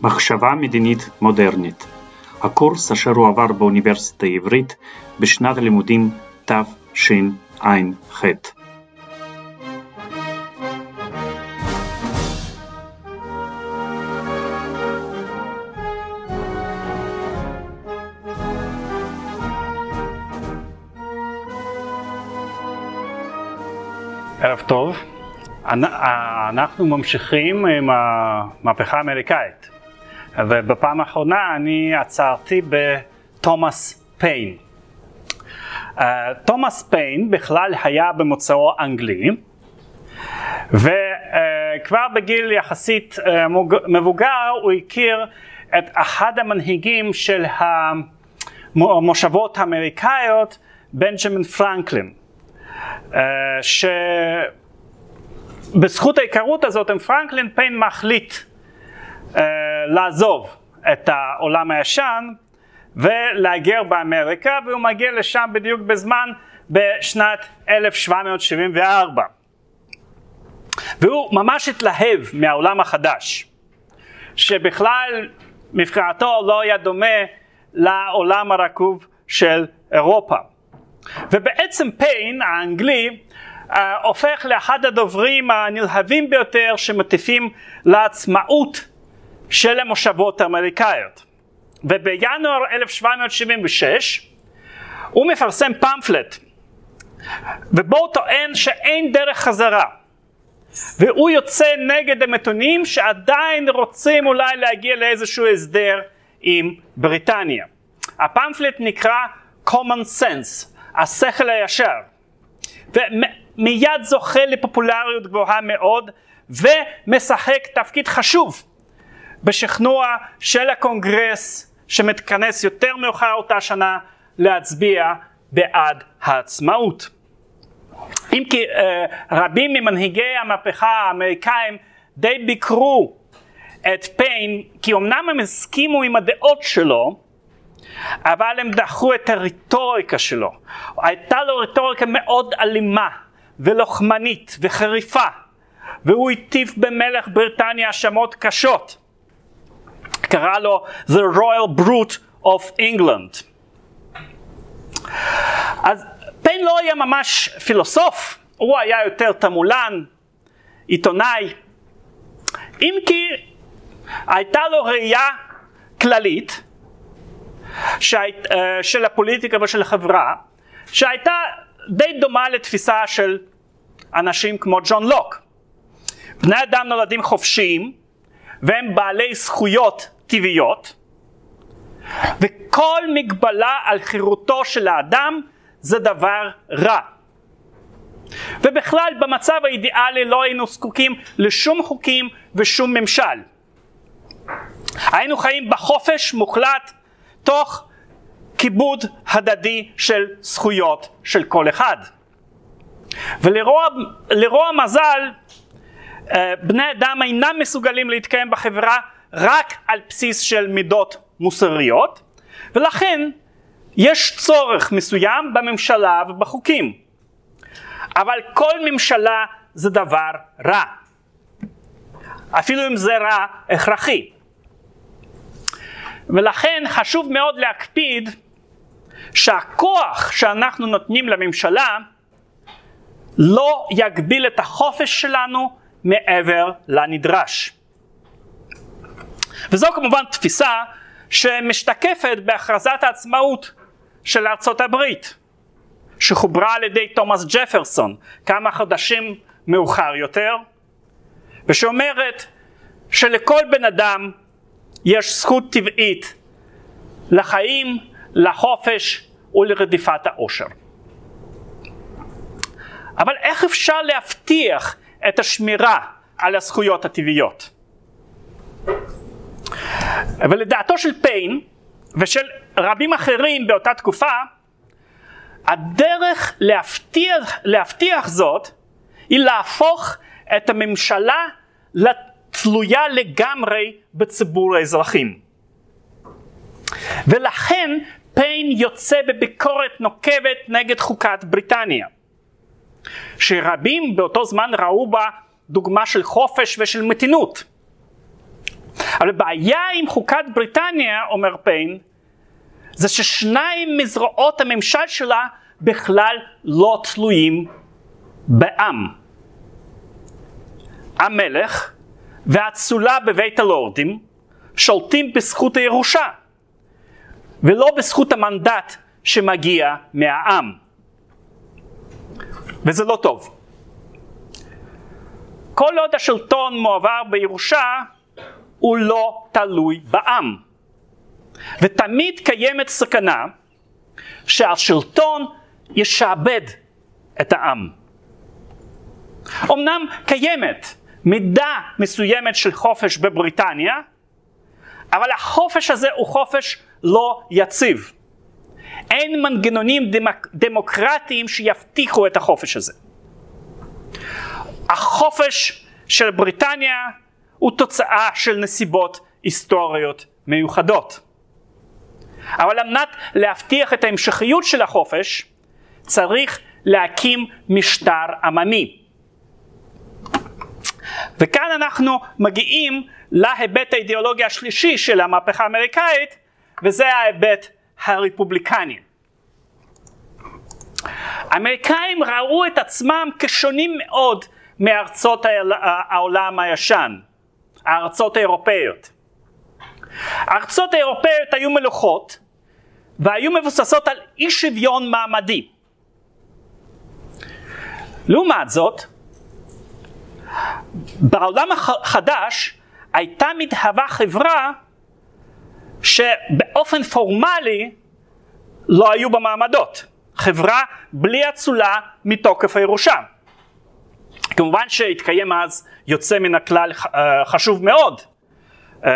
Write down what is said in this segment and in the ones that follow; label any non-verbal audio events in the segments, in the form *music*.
מחשבה מדינית מודרנית, הקורס אשר הועבר באוניברסיטה העברית בשנת הלימודים תשע"ח. ערב טוב, אנחנו ממשיכים עם המהפכה האמריקאית ובפעם האחרונה אני עצרתי בתומאס פיין. תומאס פיין בכלל היה במוצאו אנגלי וכבר בגיל יחסית מבוגר הוא הכיר את אחד המנהיגים של המושבות האמריקאיות בנג'מין פרנקלין שבזכות ההיכרות הזאת עם פרנקלין פיין מחליט uh, לעזוב את העולם הישן ולהגר באמריקה והוא מגיע לשם בדיוק בזמן בשנת 1774 והוא ממש התלהב מהעולם החדש שבכלל מבחינתו לא היה דומה לעולם הרקוב של אירופה. ובעצם פיין האנגלי uh, הופך לאחד הדוברים הנלהבים ביותר שמטיפים לעצמאות של המושבות האמריקאיות. ובינואר 1776 הוא מפרסם פמפלט ובו הוא טוען שאין דרך חזרה והוא יוצא נגד המתונים שעדיין רוצים אולי להגיע לאיזשהו הסדר עם בריטניה. הפמפלט נקרא common sense, השכל הישר, ומיד זוכה לפופולריות גבוהה מאוד ומשחק תפקיד חשוב בשכנוע של הקונגרס שמתכנס יותר מאוחר אותה שנה להצביע בעד העצמאות. אם כי אה, רבים ממנהיגי המהפכה האמריקאים די ביקרו את פיין כי אמנם הם הסכימו עם הדעות שלו אבל הם דחו את הרטוריקה שלו. הייתה לו רטוריקה מאוד אלימה ולוחמנית וחריפה והוא הטיף במלך בריטניה האשמות קשות. קרא לו The Royal Brute of England. אז פיין לא היה ממש פילוסוף, הוא היה יותר תמולן, עיתונאי, אם כי הייתה לו ראייה כללית שהיית, אה, של הפוליטיקה ושל החברה, שהייתה די דומה לתפיסה של אנשים כמו ג'ון לוק. בני אדם נולדים חופשיים והם בעלי זכויות טבעיות וכל מגבלה על חירותו של האדם זה דבר רע. ובכלל במצב האידיאלי לא היינו זקוקים לשום חוקים ושום ממשל. היינו חיים בחופש מוחלט תוך כיבוד הדדי של זכויות של כל אחד. ולרוע מזל אה, בני אדם אינם מסוגלים להתקיים בחברה רק על בסיס של מידות מוסריות ולכן יש צורך מסוים בממשלה ובחוקים. אבל כל ממשלה זה דבר רע. אפילו אם זה רע הכרחי. ולכן חשוב מאוד להקפיד שהכוח שאנחנו נותנים לממשלה לא יגביל את החופש שלנו מעבר לנדרש. וזו כמובן תפיסה שמשתקפת בהכרזת העצמאות של ארצות הברית, שחוברה על ידי תומאס ג'פרסון כמה חודשים מאוחר יותר, ושאומרת שלכל בן אדם יש זכות טבעית לחיים, לחופש ולרדיפת העושר. אבל איך אפשר להבטיח את השמירה על הזכויות הטבעיות? ולדעתו של פיין ושל רבים אחרים באותה תקופה, הדרך להבטיח, להבטיח זאת היא להפוך את הממשלה תלויה לגמרי בציבור האזרחים. ולכן פיין יוצא בביקורת נוקבת נגד חוקת בריטניה, שרבים באותו זמן ראו בה דוגמה של חופש ושל מתינות. אבל הבעיה עם חוקת בריטניה, אומר פיין, זה ששניים מזרועות הממשל שלה בכלל לא תלויים בעם. המלך והאצולה בבית הלורדים שולטים בזכות הירושה, ולא בזכות המנדט שמגיע מהעם. וזה לא טוב. כל עוד השלטון מועבר בירושה, הוא לא תלוי בעם. ותמיד קיימת סכנה שהשלטון ישעבד את העם. אמנם קיימת מידה מסוימת של חופש בבריטניה, אבל החופש הזה הוא חופש לא יציב. אין מנגנונים דמק, דמוקרטיים שיבטיחו את החופש הזה. החופש של בריטניה הוא תוצאה של נסיבות היסטוריות מיוחדות. אבל על מנת להבטיח את ההמשכיות של החופש, צריך להקים משטר עממי. וכאן אנחנו מגיעים להיבט האידיאולוגי השלישי של המהפכה האמריקאית, וזה ההיבט הרפובליקני. האמריקאים ראו את עצמם כשונים מאוד מארצות העולם הישן, הארצות האירופאיות. הארצות האירופאיות היו מלוכות והיו מבוססות על אי שוויון מעמדי. לעומת זאת, בעולם החדש הייתה מתהווה חברה שבאופן פורמלי לא היו בה מעמדות. חברה בלי אצולה מתוקף הירושה. כמובן שהתקיים אז יוצא מן הכלל אה, חשוב מאוד, אה,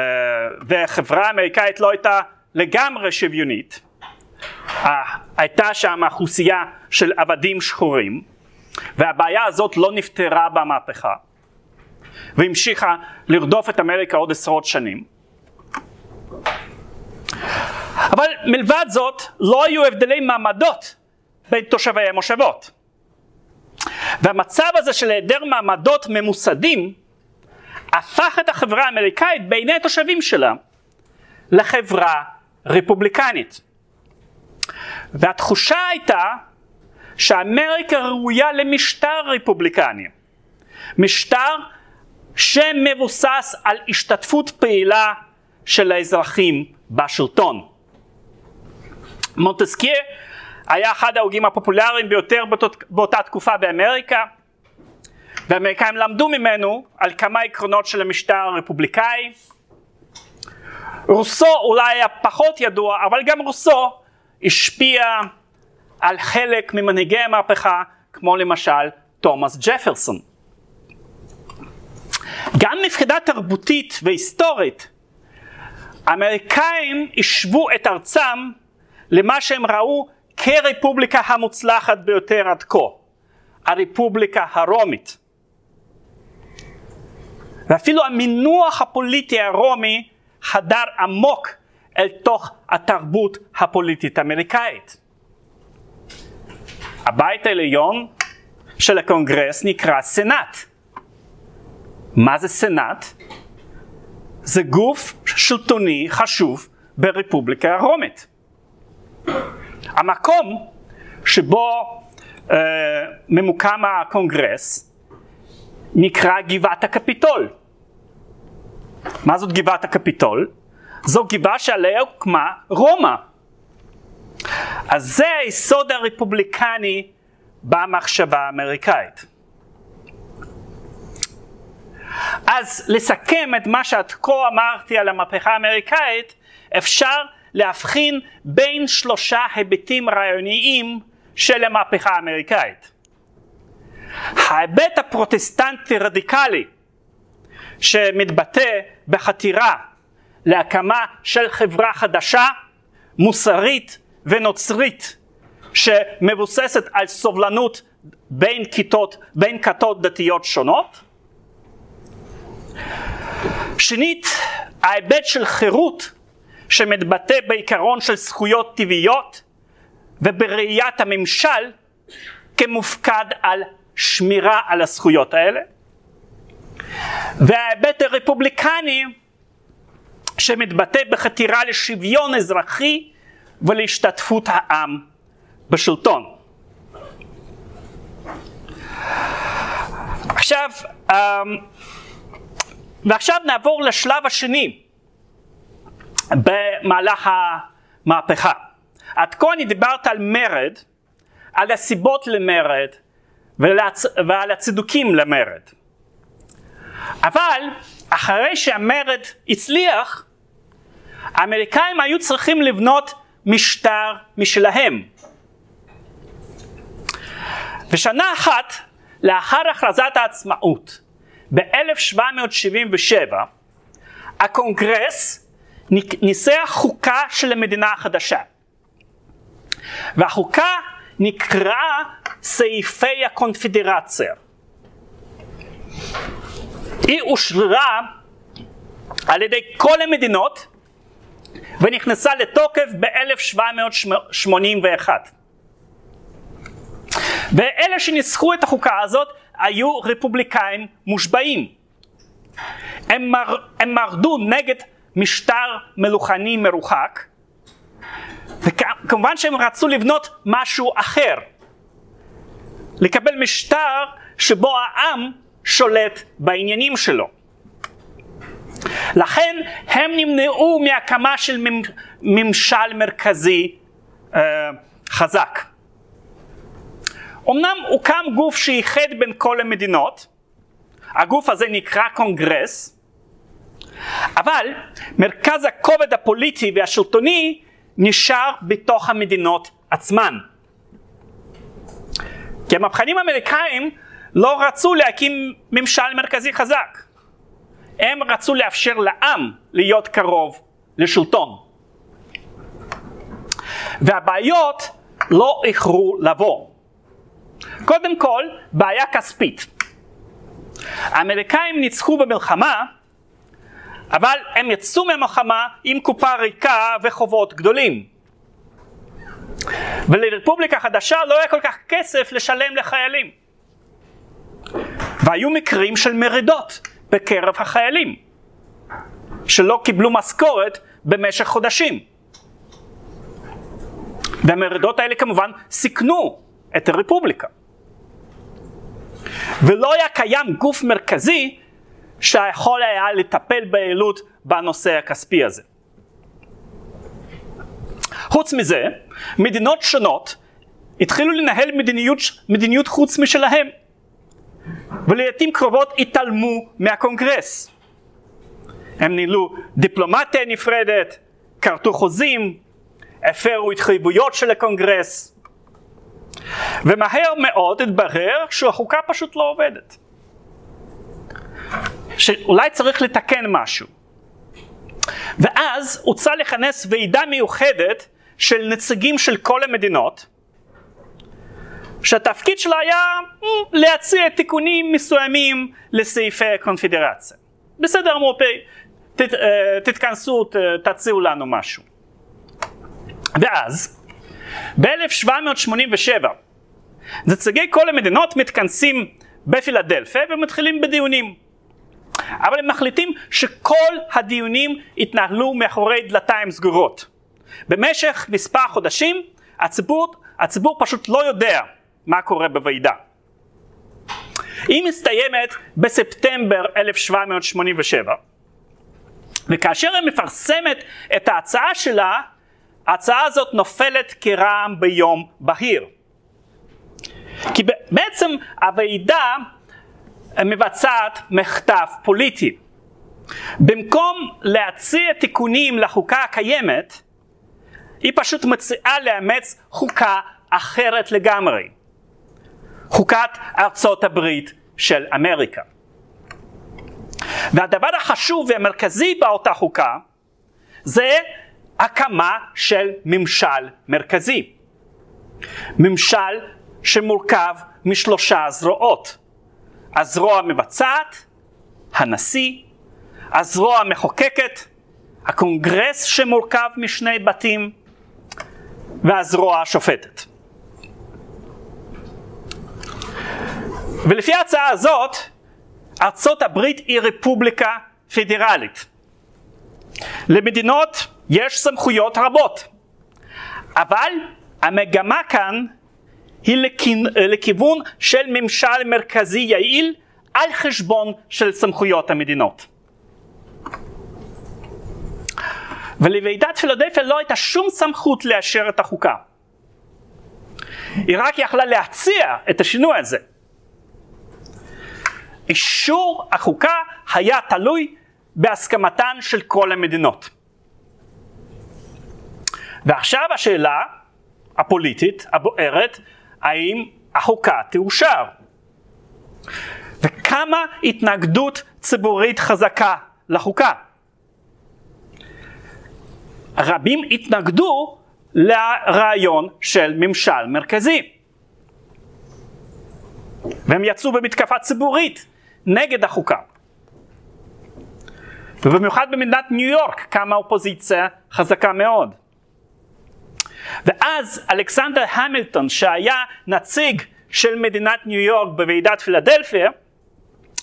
והחברה האמריקאית לא הייתה לגמרי שוויונית. אה, הייתה שם אוכלוסייה של עבדים שחורים, והבעיה הזאת לא נפתרה במהפכה, והמשיכה לרדוף את אמריקה עוד עשרות שנים. אבל מלבד זאת, לא היו הבדלי מעמדות בין תושבי המושבות. והמצב הזה של היעדר מעמדות ממוסדים, הפך את החברה האמריקאית בעיני התושבים שלה לחברה רפובליקנית. והתחושה הייתה שאמריקה ראויה למשטר רפובליקני. משטר שמבוסס על השתתפות פעילה של האזרחים בשלטון. מונטסקיה היה אחד ההוגים הפופולריים ביותר באותה תקופה באמריקה, והאמריקאים למדו ממנו על כמה עקרונות של המשטר הרפובליקאי. רוסו אולי היה פחות ידוע, אבל גם רוסו השפיע על חלק ממנהיגי המהפכה, כמו למשל תומאס ג'פרסון. גם מבחינה תרבותית והיסטורית, האמריקאים השוו את ארצם למה שהם ראו כרפובליקה המוצלחת ביותר עד כה, הרפובליקה הרומית. ואפילו המינוח הפוליטי הרומי חדר עמוק אל תוך התרבות הפוליטית האמריקאית. הבית העליון של הקונגרס נקרא סנאט. מה זה סנאט? זה גוף שלטוני חשוב ברפובליקה הרומית. המקום שבו אה, ממוקם הקונגרס נקרא גבעת הקפיטול. מה זאת גבעת הקפיטול? זו גבעה שעליה הוקמה רומא. אז זה היסוד הרפובליקני במחשבה האמריקאית. אז לסכם את מה שעד כה אמרתי על המהפכה האמריקאית, אפשר להבחין בין שלושה היבטים רעיוניים של המהפכה האמריקאית. ההיבט הפרוטסטנטי רדיקלי שמתבטא בחתירה להקמה של חברה חדשה, מוסרית ונוצרית, שמבוססת על סובלנות בין כיתות, בין כתות דתיות שונות. שנית, ההיבט של חירות שמתבטא בעיקרון של זכויות טבעיות ובראיית הממשל כמופקד על שמירה על הזכויות האלה. וההיבט הרפובליקני שמתבטא בחתירה לשוויון אזרחי ולהשתתפות העם בשלטון. עכשיו, אמ, ועכשיו נעבור לשלב השני במהלך המהפכה. עד כה אני דיברת על מרד, על הסיבות למרד ועל הצידוקים למרד. אבל אחרי שהמרד הצליח, האמריקאים היו צריכים לבנות משטר משלהם. ושנה אחת לאחר הכרזת העצמאות ב-1777, הקונגרס ניסח חוקה של המדינה החדשה. והחוקה נקראה סעיפי הקונפדרציה. היא אושררה על ידי כל המדינות ונכנסה לתוקף ב-1781. ואלה שניסחו את החוקה הזאת היו רפובליקאים מושבעים. הם, מר, הם מרדו נגד משטר מלוכני מרוחק, וכמובן שהם רצו לבנות משהו אחר. לקבל משטר שבו העם שולט בעניינים שלו. לכן הם נמנעו מהקמה של ממשל מרכזי אה, חזק. אמנם הוקם גוף שאיחד בין כל המדינות, הגוף הזה נקרא קונגרס, אבל מרכז הכובד הפוליטי והשלטוני נשאר בתוך המדינות עצמן. כי המהפכנים האמריקאים לא רצו להקים ממשל מרכזי חזק. הם רצו לאפשר לעם להיות קרוב לשלטון. והבעיות לא איחרו לבוא. קודם כל, בעיה כספית. האמריקאים ניצחו במלחמה, אבל הם יצאו מהמלחמה עם קופה ריקה וחובות גדולים. ולרפובליקה חדשה לא היה כל כך כסף לשלם לחיילים. והיו מקרים של מרידות בקרב החיילים, שלא קיבלו משכורת במשך חודשים. והמרידות האלה כמובן סיכנו את הרפובליקה. ולא היה קיים גוף מרכזי שיכול היה לטפל ביעילות בנושא הכספי הזה. חוץ מזה, מדינות שונות התחילו לנהל מדיניות, מדיניות חוץ משלהם, ולעיתים קרובות התעלמו מהקונגרס. הם ניהלו דיפלומטיה נפרדת, כרתו חוזים, הפרו התחייבויות של הקונגרס, ומהר מאוד התברר שהחוקה פשוט לא עובדת. שאולי צריך לתקן משהו. ואז הוצע לכנס ועידה מיוחדת של נציגים של כל המדינות, שהתפקיד שלה היה להציע תיקונים מסוימים לסעיפי הקונפדרציה. בסדר, אמרו, תת, אה, תתכנסו, תציעו לנו משהו. ואז, ב-1787, נציגי כל המדינות מתכנסים בפילדלפיה ומתחילים בדיונים. אבל הם מחליטים שכל הדיונים יתנהלו מאחורי דלתיים סגורות. במשך מספר חודשים הציבור, הציבור פשוט לא יודע מה קורה בוועידה. היא מסתיימת בספטמבר 1787, וכאשר היא מפרסמת את ההצעה שלה, ההצעה הזאת נופלת כרעם ביום בהיר. כי בעצם הוועידה מבצעת מחטף פוליטי. במקום להציע תיקונים לחוקה הקיימת, היא פשוט מציעה לאמץ חוקה אחרת לגמרי. חוקת ארצות הברית של אמריקה. והדבר החשוב והמרכזי באותה חוקה זה הקמה של ממשל מרכזי. ממשל שמורכב משלושה זרועות. הזרוע המבצעת, הנשיא, הזרוע המחוקקת, הקונגרס שמורכב משני בתים, והזרוע השופטת. ולפי ההצעה הזאת, ארצות הברית היא רפובליקה פדרלית. למדינות יש סמכויות רבות, אבל המגמה כאן היא לכיוון של ממשל מרכזי יעיל על חשבון של סמכויות המדינות. ולוועידת פילדלפיה לא הייתה שום סמכות לאשר את החוקה. היא רק יכלה להציע את השינוי הזה. אישור החוקה היה תלוי בהסכמתן של כל המדינות. ועכשיו השאלה הפוליטית הבוערת, האם החוקה תאושר? וכמה התנגדות ציבורית חזקה לחוקה. רבים התנגדו לרעיון של ממשל מרכזי. והם יצאו במתקפה ציבורית נגד החוקה. ובמיוחד במדינת ניו יורק קמה אופוזיציה חזקה מאוד. ואז אלכסנדר המילטון שהיה נציג של מדינת ניו יורק בוועידת פילדלפיה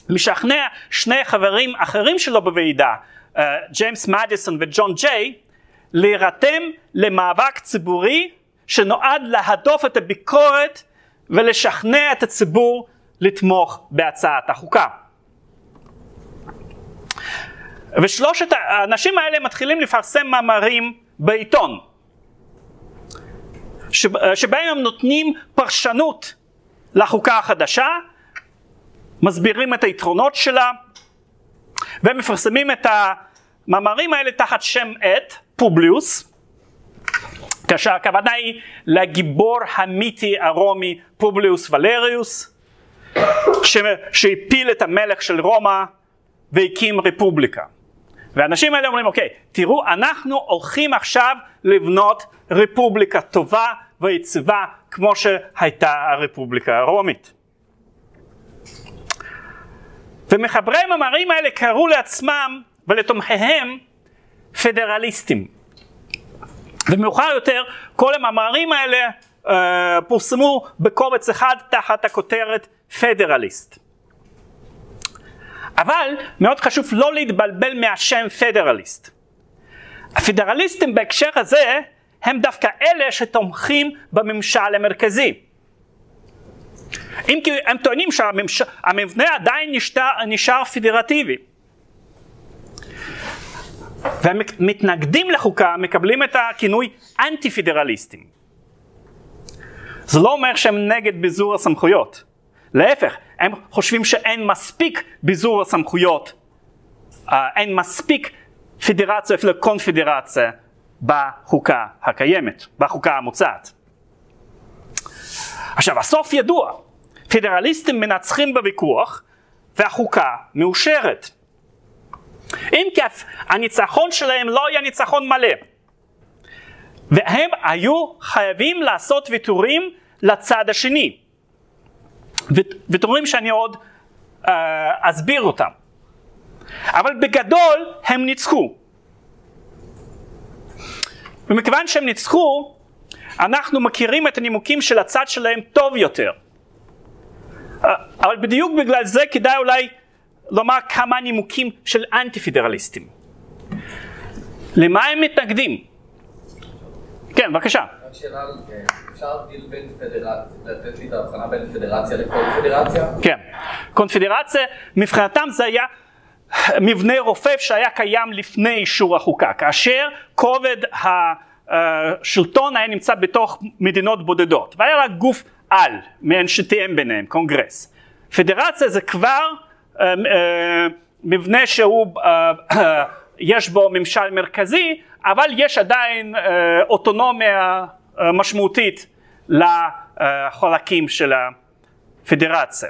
משכנע שני חברים אחרים שלו בוועידה, uh, ג'יימס מדיסון וג'ון ג'יי, להירתם למאבק ציבורי שנועד להדוף את הביקורת ולשכנע את הציבור לתמוך בהצעת החוקה. ושלושת האנשים האלה מתחילים לפרסם מאמרים בעיתון, שבהם הם נותנים פרשנות לחוקה החדשה, מסבירים את היתרונות שלה, והם מפרסמים את המאמרים האלה תחת שם עט, פובליוס, כאשר הכוונה היא לגיבור המיתי הרומי פובליוס ולריוס, שהפיל את המלך של רומא והקים רפובליקה. והאנשים האלה אומרים, אוקיי, תראו, אנחנו הולכים עכשיו לבנות רפובליקה טובה ויציבה כמו שהייתה הרפובליקה הרומית. ומחברי המאמרים האלה קראו לעצמם ולתומכיהם פדרליסטים. ומאוחר יותר כל המאמרים האלה אה, פורסמו בקובץ אחד תחת הכותרת פדרליסט. אבל מאוד חשוב לא להתבלבל מהשם פדרליסט. הפדרליסטים בהקשר הזה הם דווקא אלה שתומכים בממשל המרכזי. אם כי הם טוענים שהמבנה עדיין נשאר, נשאר פדרטיבי. והמתנגדים לחוקה מקבלים את הכינוי אנטי פדרליסטים. זה לא אומר שהם נגד ביזור הסמכויות. להפך, הם חושבים שאין מספיק ביזור הסמכויות, אה, אין מספיק פדרציה, אפילו קונפדרציה, בחוקה הקיימת, בחוקה המוצעת. עכשיו, הסוף ידוע, פדרליסטים מנצחים בוויכוח והחוקה מאושרת. אם כיף, הניצחון שלהם לא היה ניצחון מלא. והם היו חייבים לעשות ויתורים לצד השני. ויתורים שאני עוד uh, אסביר אותם. אבל בגדול הם ניצחו. ומכיוון שהם ניצחו, אנחנו מכירים את הנימוקים של הצד שלהם טוב יותר. אה, אבל בדיוק בגלל זה כדאי אולי לומר כמה נימוקים של אנטי פדרליסטים. למה הם מתנגדים? כן, בבקשה. שאלה, אה, אפשר להבדיל בין פדרציה, לתת לי את ההבחנה בין פדרציה לקונפדרציה? כן. קונפדרציה, מבחינתם זה היה מבנה רופף שהיה קיים לפני אישור החוקה, כאשר כובד השלטון היה נמצא בתוך מדינות בודדות, והיה רק גוף על, מעין שתיאם ביניהם, קונגרס. פדרציה זה כבר אה, אה, מבנה שהוא, אה, יש בו ממשל מרכזי, אבל יש עדיין אוטונומיה משמעותית לחלקים של הפדרציה.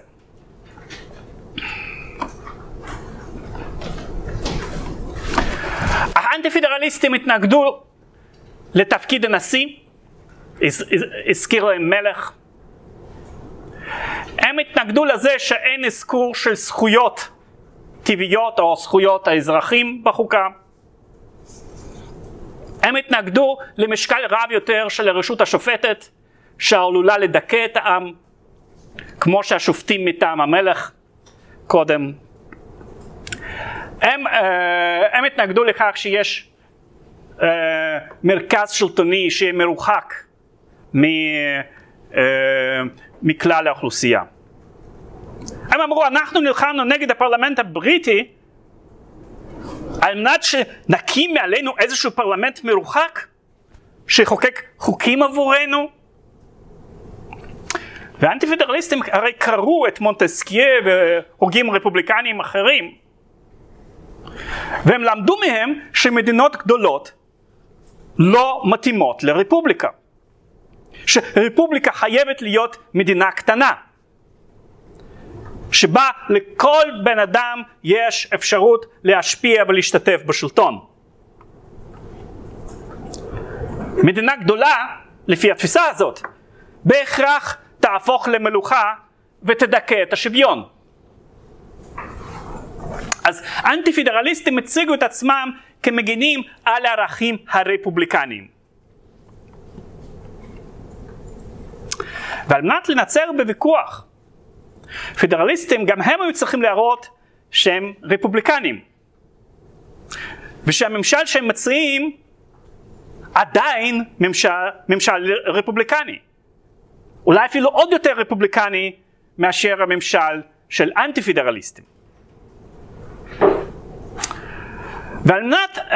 האנטי פדרליסטים התנגדו לתפקיד הנשיא, הזכיר להם מלך, הם התנגדו לזה שאין אזכור של זכויות טבעיות או זכויות האזרחים בחוקה. הם התנגדו למשקל רב יותר של הרשות השופטת שעלולה לדכא את העם כמו שהשופטים מטעם המלך קודם. הם, אה, הם התנגדו לכך שיש אה, מרכז שלטוני שיהיה מרוחק מ, אה, מכלל האוכלוסייה. הם אמרו, אנחנו נלחמנו נגד הפרלמנט הבריטי על מנת שנקים מעלינו איזשהו פרלמנט מרוחק שיחוקק חוקים עבורנו. והאנטי פדרליסטים הרי קראו את מונטסקיה והוגים רפובליקניים אחרים והם למדו מהם שמדינות גדולות לא מתאימות לרפובליקה. שרפובליקה חייבת להיות מדינה קטנה. שבה לכל בן אדם יש אפשרות להשפיע ולהשתתף בשלטון. מדינה גדולה, לפי התפיסה הזאת, בהכרח תהפוך למלוכה ותדכא את השוויון. אז אנטי פדרליסטים הציגו את עצמם כמגינים על הערכים הרפובליקניים. ועל מנת לנצר בוויכוח, פדרליסטים גם הם היו צריכים להראות שהם רפובליקנים. ושהממשל שהם מציעים עדיין ממשל, ממשל רפובליקני. אולי אפילו עוד יותר רפובליקני מאשר הממשל של אנטי פדרליסטים. ועל מנת, uh,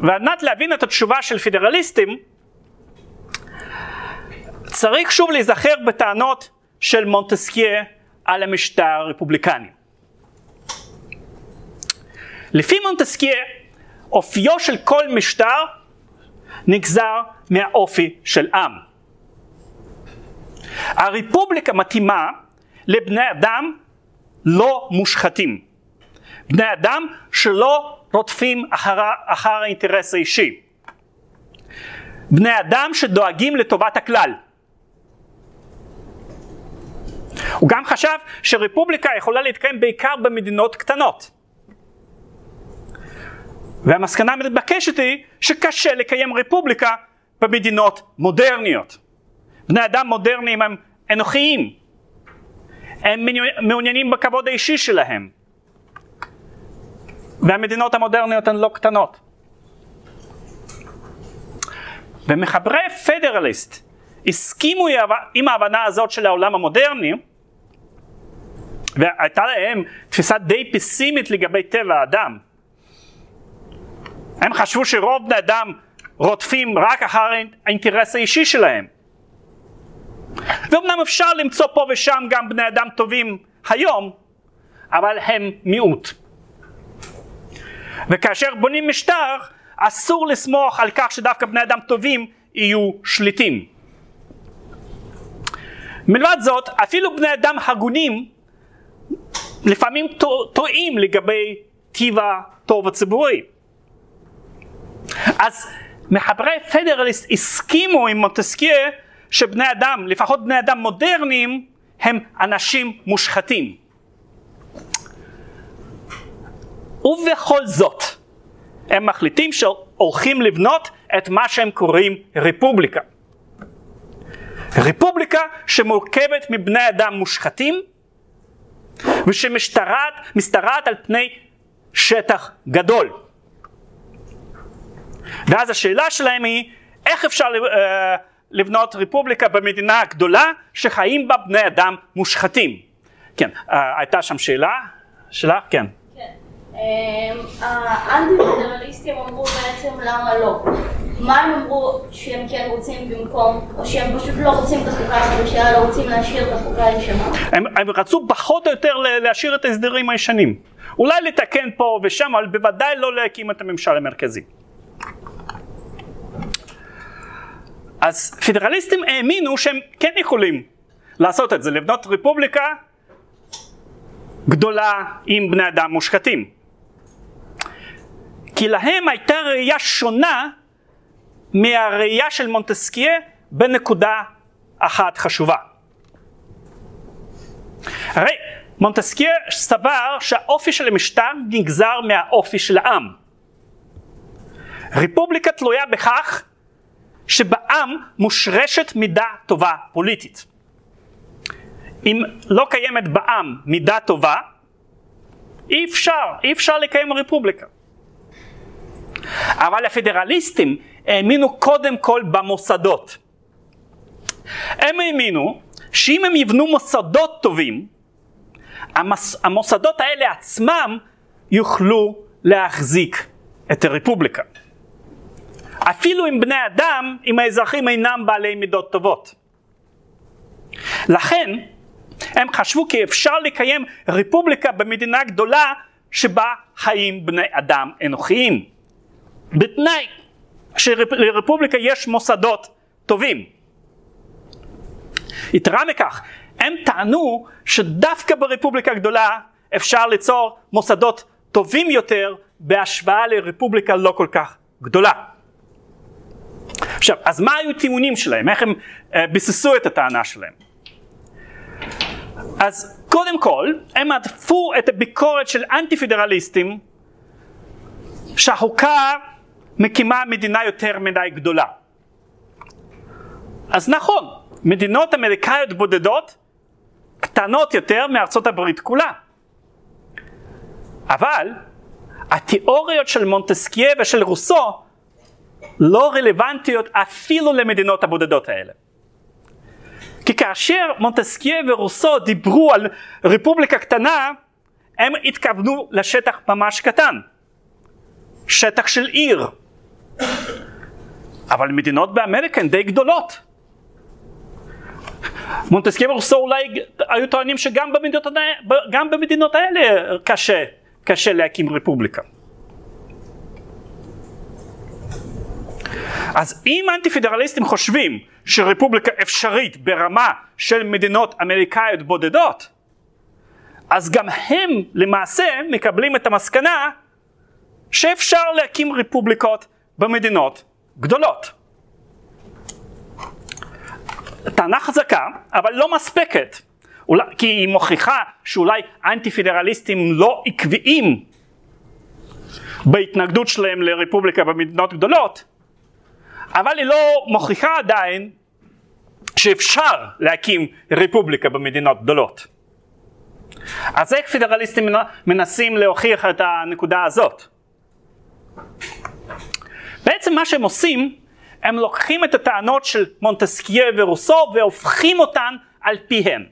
ועל מנת להבין את התשובה של פדרליסטים, צריך שוב להיזכר בטענות של מונטסקיה על המשטר הרפובליקני. לפי מונטסקיה, אופיו של כל משטר נגזר מהאופי של עם. הרפובליקה מתאימה לבני אדם לא מושחתים. בני אדם שלא רודפים אחר, אחר האינטרס האישי. בני אדם שדואגים לטובת הכלל. הוא גם חשב שרפובליקה יכולה להתקיים בעיקר במדינות קטנות. והמסקנה המתבקשת היא שקשה לקיים רפובליקה במדינות מודרניות. בני אדם מודרניים הם אנוכיים, הם מעוניינים בכבוד האישי שלהם, והמדינות המודרניות הן לא קטנות. ומחברי פדרליסט הסכימו עם ההבנה הזאת של העולם המודרני, והייתה להם תפיסה די פסימית לגבי טבע האדם. הם חשבו שרוב בני אדם רודפים רק אחר האינטרס האישי שלהם. ואומנם אפשר למצוא פה ושם גם בני אדם טובים היום, אבל הם מיעוט. וכאשר בונים משטר, אסור לסמוך על כך שדווקא בני אדם טובים יהיו שליטים. מלבד זאת, אפילו בני אדם הגונים לפעמים טועים לגבי טיב הטוב הציבורי. אז מחברי פדרליסט הסכימו עם מוטסקיה שבני אדם, לפחות בני אדם מודרניים, הם אנשים מושחתים. ובכל זאת, הם מחליטים שהולכים לבנות את מה שהם קוראים רפובליקה. רפובליקה שמורכבת מבני אדם מושחתים ושמשתרעת על פני שטח גדול. ואז השאלה שלהם היא איך אפשר אה, לבנות רפובליקה במדינה גדולה שחיים בה בני אדם מושחתים. כן, אה, הייתה שם שאלה? שאלה? כן. אמ, האנטי-פדרליסטים אמרו בעצם למה לא. מה הם אמרו שהם כן רוצים במקום, או שהם פשוט לא רוצים את החוקה החדשה, לא רוצים להשאיר את החוקה הישנה? הם, הם רצו פחות או יותר להשאיר את ההסדרים הישנים. אולי לתקן פה ושם, אבל בוודאי לא להקים את הממשל המרכזי. אז פדרליסטים האמינו שהם כן יכולים לעשות את זה, לבנות רפובליקה גדולה עם בני אדם מושחתים. כי להם הייתה ראייה שונה מהראייה של מונטסקיה בנקודה אחת חשובה. הרי מונטסקיה סבר שהאופי של המשטר נגזר מהאופי של העם. רפובליקה תלויה בכך שבעם מושרשת מידה טובה פוליטית. אם לא קיימת בעם מידה טובה, אי אפשר, אי אפשר לקיים רפובליקה. אבל הפדרליסטים האמינו קודם כל במוסדות. הם האמינו שאם הם יבנו מוסדות טובים, המס, המוסדות האלה עצמם יוכלו להחזיק את הרפובליקה. אפילו עם בני אדם, אם האזרחים אינם בעלי מידות טובות. לכן, הם חשבו כי אפשר לקיים רפובליקה במדינה גדולה שבה חיים בני אדם אנוכיים. בתנאי שלרפובליקה יש מוסדות טובים. יתרה מכך, הם טענו שדווקא ברפובליקה גדולה אפשר ליצור מוסדות טובים יותר בהשוואה לרפובליקה לא כל כך גדולה. עכשיו, אז מה היו הטיעונים שלהם? איך הם uh, ביססו את הטענה שלהם? אז קודם כל, הם עדפו את הביקורת של אנטי פדרליסטים שהחוקה מקימה מדינה יותר מדי גדולה. אז נכון, מדינות אמריקאיות בודדות קטנות יותר מארצות הברית כולה. אבל התיאוריות של מונטסקיה ושל רוסו לא רלוונטיות אפילו למדינות הבודדות האלה. כי כאשר מונטסקיה ורוסו דיברו על רפובליקה קטנה, הם התכוונו לשטח ממש קטן, שטח של עיר. אבל מדינות באמריקה הן די גדולות. מונטסקיה ורוסו אולי היו טוענים שגם במדינות, גם במדינות האלה קשה, קשה להקים רפובליקה. אז אם אנטי פדרליסטים חושבים שרפובליקה אפשרית ברמה של מדינות אמריקאיות בודדות, אז גם הם למעשה מקבלים את המסקנה שאפשר להקים רפובליקות במדינות גדולות. טענה חזקה, אבל לא מספקת, אולי, כי היא מוכיחה שאולי אנטי פדרליסטים לא עקביים בהתנגדות שלהם לרפובליקה במדינות גדולות, אבל היא לא מוכיחה עדיין שאפשר להקים רפובליקה במדינות גדולות. אז איך פדרליסטים מנסים להוכיח את הנקודה הזאת? בעצם מה שהם עושים, הם לוקחים את הטענות של מונטסקיה ורוסו והופכים אותן על פיהם.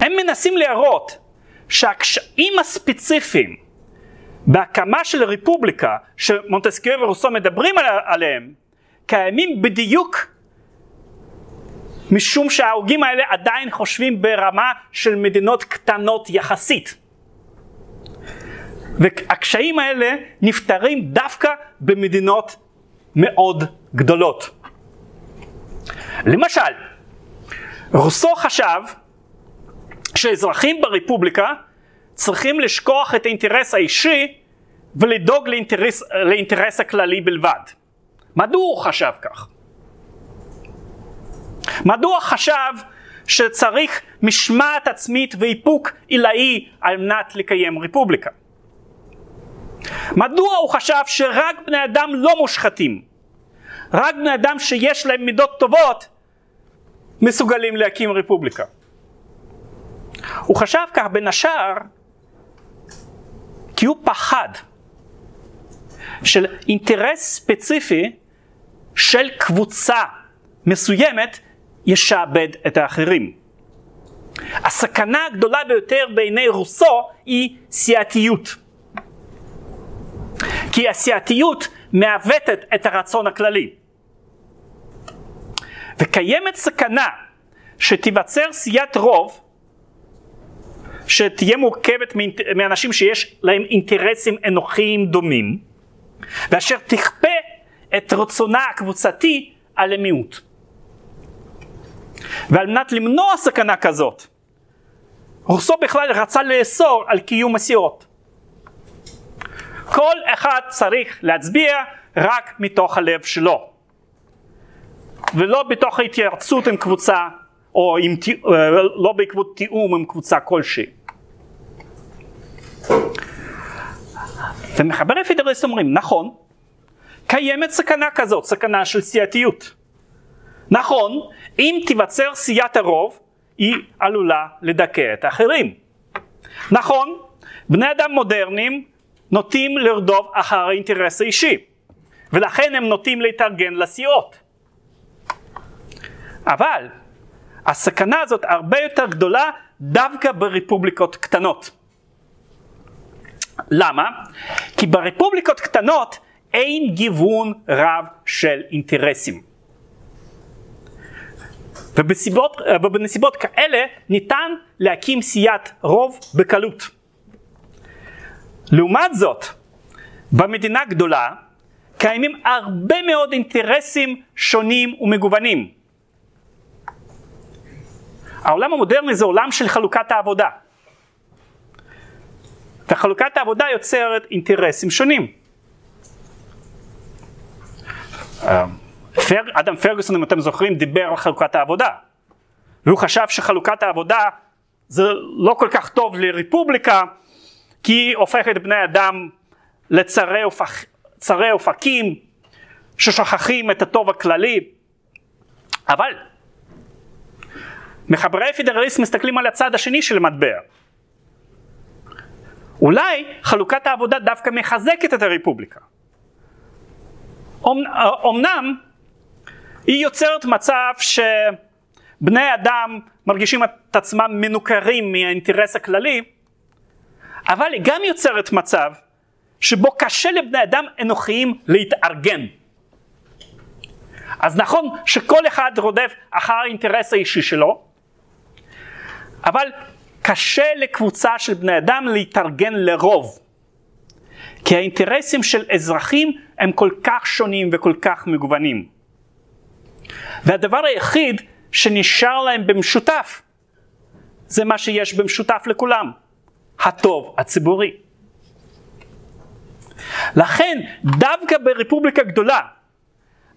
הם מנסים להראות שהקשיים הספציפיים בהקמה של רפובליקה שמונטסקיו ורוסו מדברים עליהם קיימים בדיוק משום שההוגים האלה עדיין חושבים ברמה של מדינות קטנות יחסית. והקשיים האלה נפתרים דווקא במדינות מאוד גדולות. למשל, רוסו חשב שאזרחים ברפובליקה צריכים לשכוח את האינטרס האישי ולדאוג לאינטרס, לאינטרס הכללי בלבד. מדוע הוא חשב כך? מדוע חשב שצריך משמעת עצמית ואיפוק עילאי על מנת לקיים רפובליקה? מדוע הוא חשב שרק בני אדם לא מושחתים, רק בני אדם שיש להם מידות טובות מסוגלים להקים רפובליקה? הוא חשב כך בין השאר כי הוא פחד של אינטרס ספציפי של קבוצה מסוימת ישעבד את האחרים. הסכנה הגדולה ביותר בעיני רוסו היא סיעתיות. כי הסיעתיות מעוותת את הרצון הכללי. וקיימת סכנה שתיווצר סיעת רוב שתהיה מורכבת מאנשים שיש להם אינטרסים אנוכיים דומים, ואשר תכפה את רצונה הקבוצתי על המיעוט. ועל מנת למנוע סכנה כזאת, רוסו בכלל רצה לאסור על קיום הסיעות. כל אחד צריך להצביע רק מתוך הלב שלו, ולא בתוך ההתייעצות עם קבוצה או עם, אה, לא בעקבות תיאום עם קבוצה כלשהי. ומחברי פידרליסט אומרים, נכון, קיימת סכנה כזאת, סכנה של סיעתיות. נכון, אם תיווצר סיעת הרוב, היא עלולה לדכא את האחרים. נכון, בני אדם מודרניים נוטים לרדוף אחר האינטרס האישי, ולכן הם נוטים להתארגן לסיעות. אבל הסכנה הזאת הרבה יותר גדולה דווקא ברפובליקות קטנות. למה? כי ברפובליקות קטנות אין גיוון רב של אינטרסים. ובסיבות, ובנסיבות כאלה ניתן להקים סיעת רוב בקלות. לעומת זאת, במדינה גדולה קיימים הרבה מאוד אינטרסים שונים ומגוונים. העולם המודרני זה עולם של חלוקת העבודה. וחלוקת העבודה יוצרת אינטרסים שונים. פר, אדם פרגוסון, אם אתם זוכרים, דיבר על חלוקת העבודה. והוא חשב שחלוקת העבודה זה לא כל כך טוב לרפובליקה, כי היא הופכת בני אדם לצרי אופק, אופקים, ששוכחים את הטוב הכללי. אבל מחברי פדרליסט מסתכלים על הצד השני של המטבע. אולי חלוקת העבודה דווקא מחזקת את הרפובליקה. אמנם היא יוצרת מצב שבני אדם מרגישים את עצמם מנוכרים מהאינטרס הכללי, אבל היא גם יוצרת מצב שבו קשה לבני אדם אנוכיים להתארגן. אז נכון שכל אחד רודף אחר האינטרס האישי שלו, אבל קשה לקבוצה של בני אדם להתארגן לרוב. כי האינטרסים של אזרחים הם כל כך שונים וכל כך מגוונים. והדבר היחיד שנשאר להם במשותף זה מה שיש במשותף לכולם, הטוב הציבורי. לכן דווקא ברפובליקה גדולה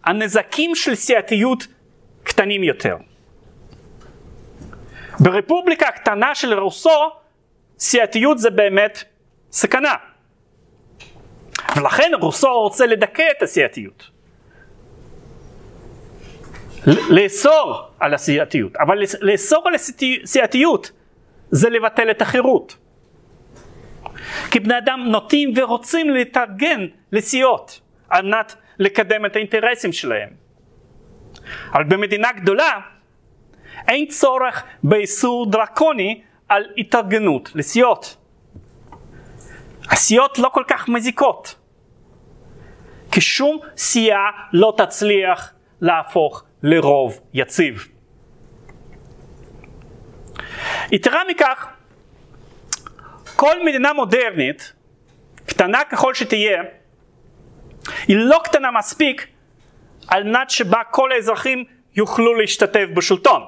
הנזקים של סיעתיות קטנים יותר. ברפובליקה הקטנה של רוסו סיעתיות זה באמת סכנה. ולכן רוסו רוצה לדכא את הסיעתיות. לאסור על הסיעתיות, אבל לאסור על הסיעתיות זה לבטל את החירות. כי בני אדם נוטים ורוצים להתארגן לסיעות על מנת לקדם את האינטרסים שלהם. אבל במדינה גדולה אין צורך באיסור דרקוני על התארגנות לסיעות. הסיעות לא כל כך מזיקות, כי שום סיעה לא תצליח להפוך לרוב יציב. יתרה מכך, כל מדינה מודרנית, קטנה ככל שתהיה, היא לא קטנה מספיק על מנת שבה כל האזרחים יוכלו להשתתף בשלטון.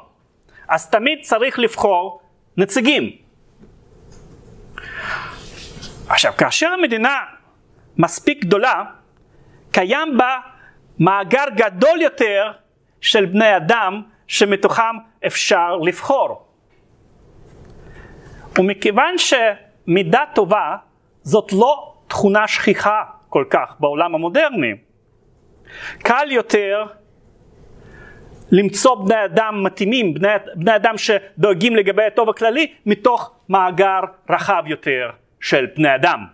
אז תמיד צריך לבחור נציגים. עכשיו, כאשר המדינה מספיק גדולה, קיים בה מאגר גדול יותר של בני אדם שמתוכם אפשר לבחור. ומכיוון שמידה טובה זאת לא תכונה שכיחה כל כך בעולם המודרני, קל יותר למצוא בני אדם מתאימים, בני, בני אדם שדואגים לגבי הטוב הכללי, מתוך מאגר רחב יותר של בני אדם.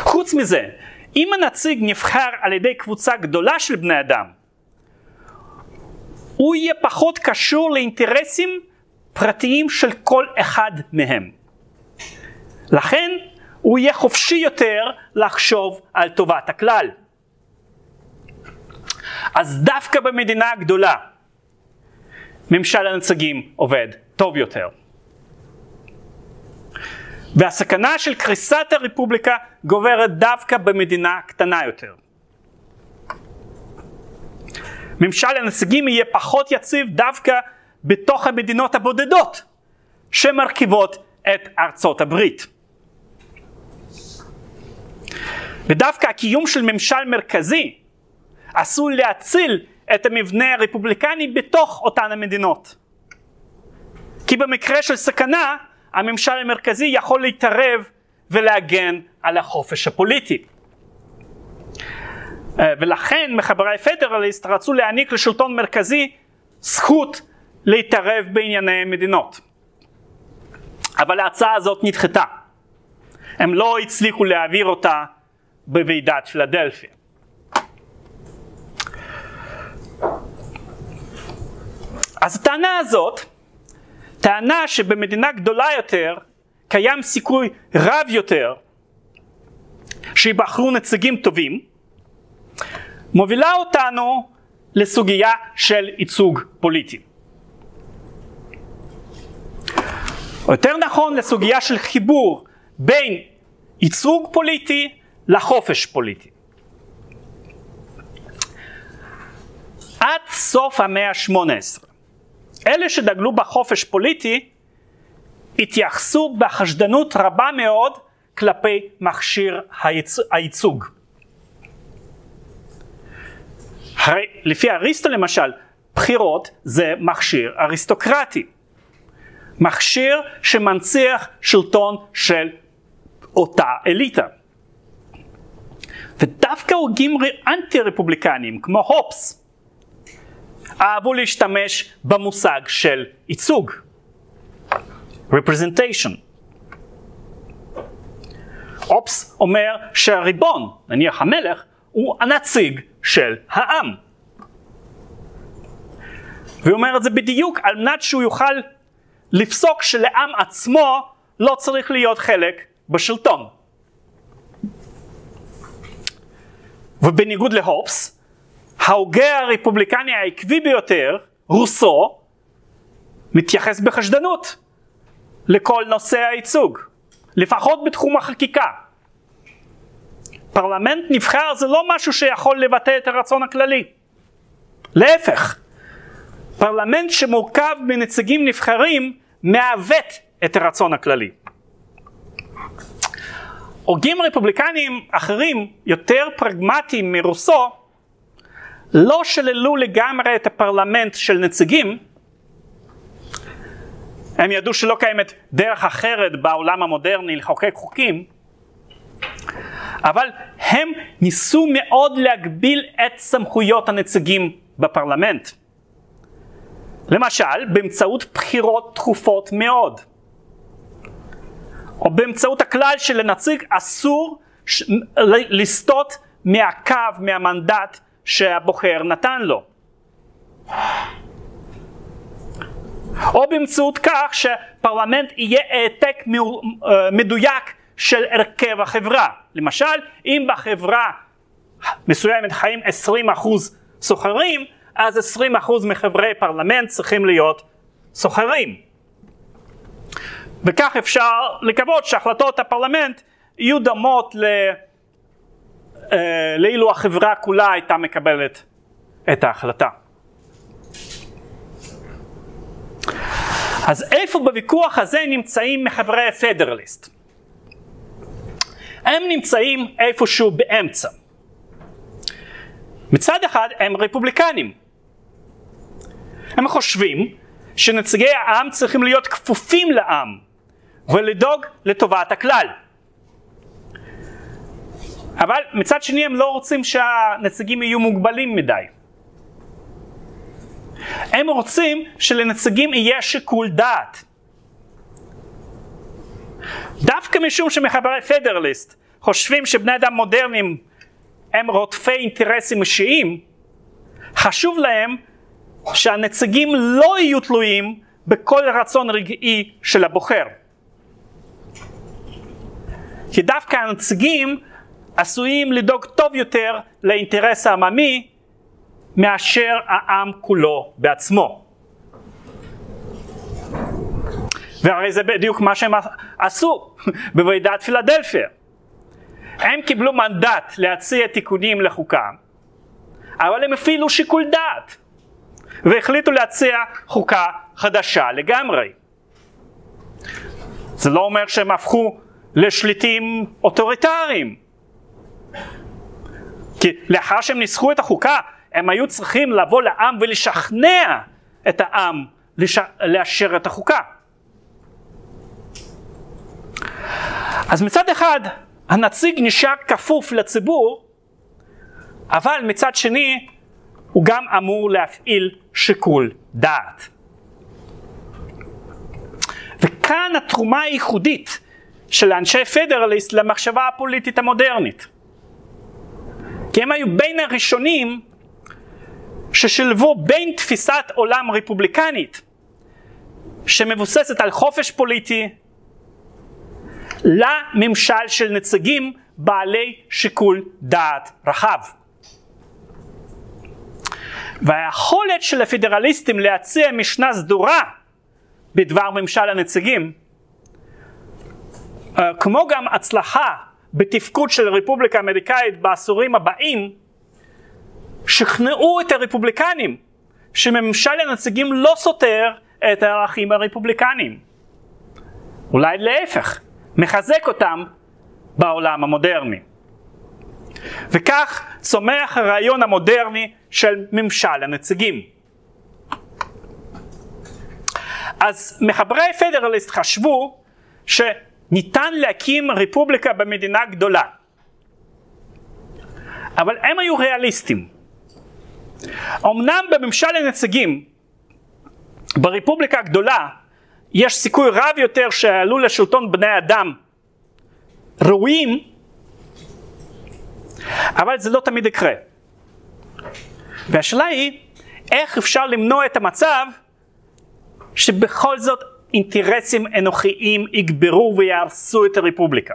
חוץ מזה, אם הנציג נבחר על ידי קבוצה גדולה של בני אדם, הוא יהיה פחות קשור לאינטרסים פרטיים של כל אחד מהם. לכן הוא יהיה חופשי יותר לחשוב על טובת הכלל. אז דווקא במדינה הגדולה ממשל הנציגים עובד טוב יותר. והסכנה של קריסת הרפובליקה גוברת דווקא במדינה קטנה יותר. ממשל הנציגים יהיה פחות יציב דווקא בתוך המדינות הבודדות שמרכיבות את ארצות הברית. ודווקא הקיום של ממשל מרכזי עשוי להציל את המבנה הרפובליקני בתוך אותן המדינות. כי במקרה של סכנה הממשל המרכזי יכול להתערב ולהגן על החופש הפוליטי. אה, ולכן מחברי פדרליסט רצו להעניק לשלטון מרכזי זכות להתערב בענייני מדינות. אבל ההצעה הזאת נדחתה. הם לא הצליחו להעביר אותה בוועידת פילדלפיה. אז הטענה הזאת, טענה שבמדינה גדולה יותר קיים סיכוי רב יותר שיבחרו נציגים טובים, מובילה אותנו לסוגיה של ייצוג פוליטי. או יותר נכון לסוגיה של חיבור בין ייצוג פוליטי לחופש פוליטי. עד סוף המאה ה-18 אלה שדגלו בחופש פוליטי התייחסו בחשדנות רבה מאוד כלפי מכשיר הייצוג. הרי לפי אריסטו למשל, בחירות זה מכשיר אריסטוקרטי. מכשיר שמנציח שלטון של אותה אליטה. ודווקא הוגים אנטי רפובליקנים כמו הופס אהבו להשתמש במושג של ייצוג, representation. הופס אומר שהריבון, נניח המלך, הוא הנציג של העם. והוא אומר את זה בדיוק על מנת שהוא יוכל לפסוק שלעם עצמו לא צריך להיות חלק בשלטון. ובניגוד להופס, ההוגה הרפובליקני העקבי ביותר, רוסו, מתייחס בחשדנות לכל נושא הייצוג, לפחות בתחום החקיקה. פרלמנט נבחר זה לא משהו שיכול לבטא את הרצון הכללי. להפך, פרלמנט שמורכב מנציגים נבחרים מעוות את הרצון הכללי. הוגים רפובליקניים אחרים, יותר פרגמטיים מרוסו, לא שללו לגמרי את הפרלמנט של נציגים, הם ידעו שלא קיימת דרך אחרת בעולם המודרני לחוקק חוקים, אבל הם ניסו מאוד להגביל את סמכויות הנציגים בפרלמנט. למשל, באמצעות בחירות תכופות מאוד. או באמצעות הכלל שלנציג אסור ש... לסטות מהקו, מהמנדט שהבוחר נתן לו. או באמצעות כך שפרלמנט יהיה העתק אה, מדויק של הרכב החברה. למשל, אם בחברה מסוימת חיים 20% סוחרים, אז 20% מחברי פרלמנט צריכים להיות סוחרים. וכך אפשר לקוות שהחלטות הפרלמנט יהיו דומות ל... אה, לאילו החברה כולה הייתה מקבלת את ההחלטה. אז איפה בוויכוח הזה נמצאים מחברי הפדרליסט? הם נמצאים איפשהו באמצע. מצד אחד הם רפובליקנים. הם חושבים שנציגי העם צריכים להיות כפופים לעם ולדאוג לטובת הכלל. אבל מצד שני הם לא רוצים שהנציגים יהיו מוגבלים מדי. הם רוצים שלנציגים יהיה שיקול דעת. דווקא משום שמחברי פדרליסט חושבים שבני אדם מודרניים הם רודפי אינטרסים אישיים, חשוב להם שהנציגים לא יהיו תלויים בכל רצון רגעי של הבוחר. כי דווקא הנציגים עשויים לדאוג טוב יותר לאינטרס העממי מאשר העם כולו בעצמו. והרי זה בדיוק מה שהם עשו *laughs* בוועידת פילדלפיה. הם קיבלו מנדט להציע תיקונים לחוקה, אבל הם הפעילו שיקול דעת והחליטו להציע חוקה חדשה לגמרי. זה לא אומר שהם הפכו לשליטים אוטוריטריים. כי לאחר שהם ניסחו את החוקה, הם היו צריכים לבוא לעם ולשכנע את העם לש... לאשר את החוקה. אז מצד אחד הנציג נשאר כפוף לציבור, אבל מצד שני הוא גם אמור להפעיל שיקול דעת. וכאן התרומה הייחודית של אנשי פדרליסט למחשבה הפוליטית המודרנית. כי הם היו בין הראשונים ששילבו בין תפיסת עולם רפובליקנית שמבוססת על חופש פוליטי לממשל של נציגים בעלי שיקול דעת רחב. והיכולת של הפדרליסטים להציע משנה סדורה בדבר ממשל הנציגים, אה, כמו גם הצלחה בתפקוד של הרפובליקה האמריקאית בעשורים הבאים, שכנעו את הרפובליקנים שממשל הנציגים לא סותר את הערכים הרפובליקניים. אולי להפך, מחזק אותם בעולם המודרני. וכך צומח הרעיון המודרני של ממשל הנציגים. אז מחברי פדרליסט חשבו שניתן להקים רפובליקה במדינה גדולה. אבל הם היו ריאליסטים. אמנם בממשל הנציגים, ברפובליקה הגדולה, יש סיכוי רב יותר שעלו לשלטון בני אדם ראויים, אבל זה לא תמיד יקרה. והשאלה היא, איך אפשר למנוע את המצב שבכל זאת אינטרסים אנוכיים יגברו ויהרסו את הרפובליקה.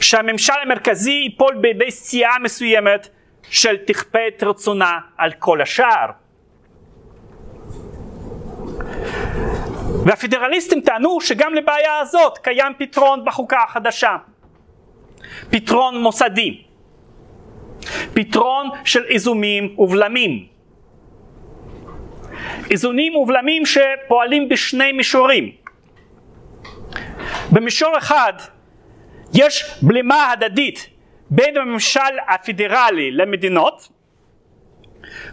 שהממשל המרכזי ייפול בידי סיעה מסוימת של תכפה את רצונה על כל השאר. והפדרליסטים טענו שגם לבעיה הזאת קיים פתרון בחוקה החדשה. פתרון מוסדי. פתרון של איזונים ובלמים. איזונים ובלמים שפועלים בשני מישורים. במישור אחד יש בלימה הדדית בין הממשל הפדרלי למדינות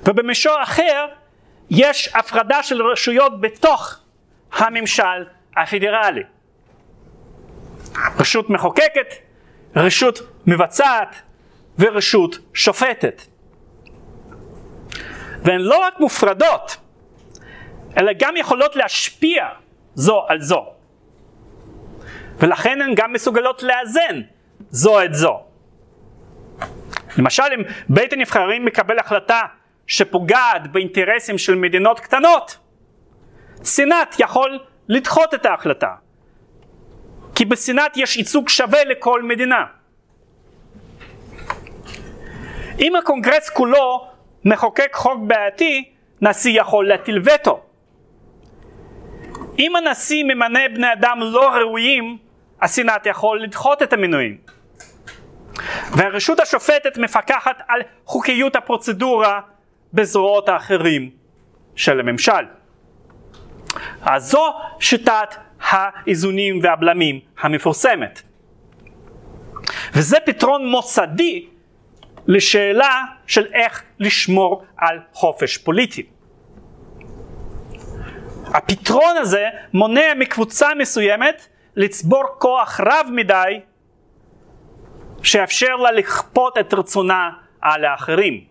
ובמישור אחר יש הפרדה של רשויות בתוך הממשל הפדרלי. רשות מחוקקת, רשות מבצעת ורשות שופטת. והן לא רק מופרדות, אלא גם יכולות להשפיע זו על זו. ולכן הן גם מסוגלות לאזן זו את זו. למשל אם בית הנבחרים מקבל החלטה שפוגעת באינטרסים של מדינות קטנות, סנאט יכול לדחות את ההחלטה. כי בסנאט יש ייצוג שווה לכל מדינה. אם הקונגרס כולו מחוקק חוק בעייתי, נשיא יכול להטיל וטו. אם הנשיא ממנה בני אדם לא ראויים, הסנאט יכול לדחות את המינויים. והרשות השופטת מפקחת על חוקיות הפרוצדורה בזרועות האחרים של הממשל. אז זו שיטת האיזונים והבלמים המפורסמת. וזה פתרון מוסדי לשאלה של איך לשמור על חופש פוליטי. הפתרון הזה מונע מקבוצה מסוימת לצבור כוח רב מדי שיאפשר לה לכפות את רצונה על האחרים.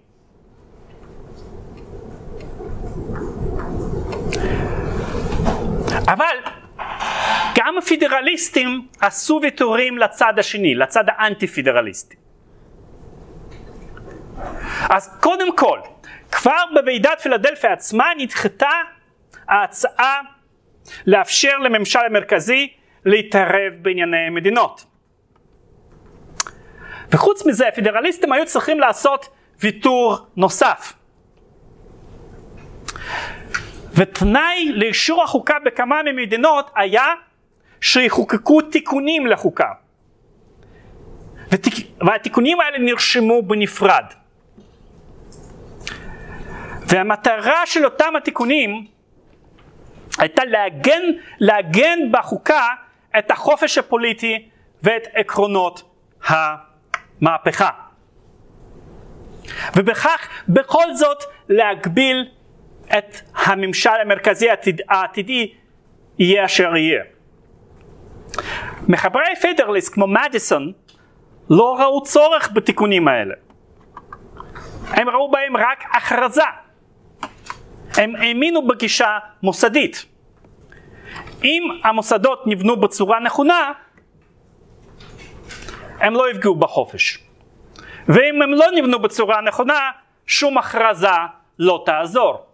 אבל גם הפידרליסטים עשו ויתורים לצד השני, לצד האנטי פידרליסטי. אז קודם כל, כבר בוועידת פילדלפיה עצמה נדחתה ההצעה לאפשר לממשל המרכזי להתערב בענייני מדינות. וחוץ מזה, הפדרליסטים היו צריכים לעשות ויתור נוסף. ותנאי לאישור החוקה בכמה ממדינות היה שיחוקקו תיקונים לחוקה. ותיק... והתיקונים האלה נרשמו בנפרד. והמטרה של אותם התיקונים הייתה לעגן, לעגן בחוקה את החופש הפוליטי ואת עקרונות המהפכה. ובכך בכל זאת להגביל את הממשל המרכזי העתיד, העתידי יהיה אשר יהיה. מחברי פדרליסט כמו מדיסון לא ראו צורך בתיקונים האלה. הם ראו בהם רק הכרזה. הם האמינו בגישה מוסדית. אם המוסדות נבנו בצורה נכונה, הם לא יפגעו בחופש. ואם הם לא נבנו בצורה נכונה, שום הכרזה לא תעזור.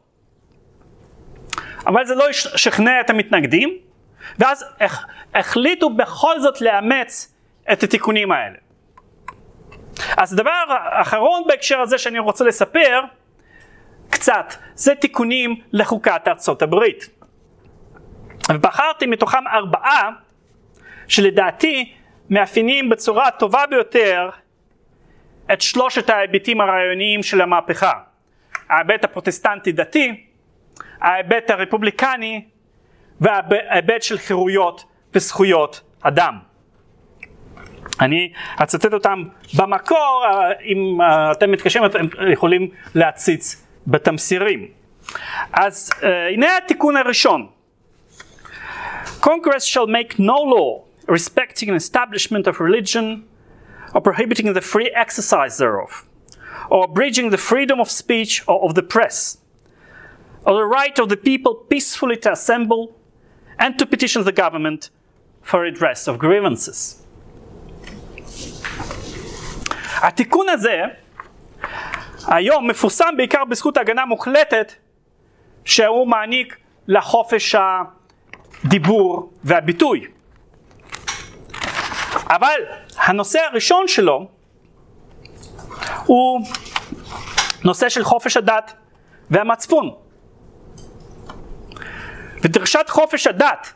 אבל זה לא שכנע את המתנגדים, ואז החליטו בכל זאת לאמץ את התיקונים האלה. אז הדבר האחרון בהקשר הזה שאני רוצה לספר, קצת, זה תיקונים לחוקת ארצות הברית. ובחרתי מתוכם ארבעה שלדעתי מאפיינים בצורה הטובה ביותר את שלושת ההיבטים הרעיוניים של המהפכה. ההיבט הפרוטסטנטי דתי, ההיבט הרפובליקני וההיבט של חירויות וזכויות אדם. אני אצטט אותם במקור, אם אתם מתקשרים אתם יכולים להציץ בתמסירים. אז הנה התיקון הראשון. Congress shall make no law respecting an establishment of religion or prohibiting the free exercise thereof, or abridging the freedom of speech or of the press, or the right of the people peacefully to assemble and to petition the government for redress of grievances. התיקון הזה היום מפורסם בעיקר בזכות הגנה מוחלטת שהוא מעניק לחופש הדיבור והביטוי. אבל הנושא הראשון שלו הוא נושא של חופש הדת והמצפון. ודרישת חופש הדת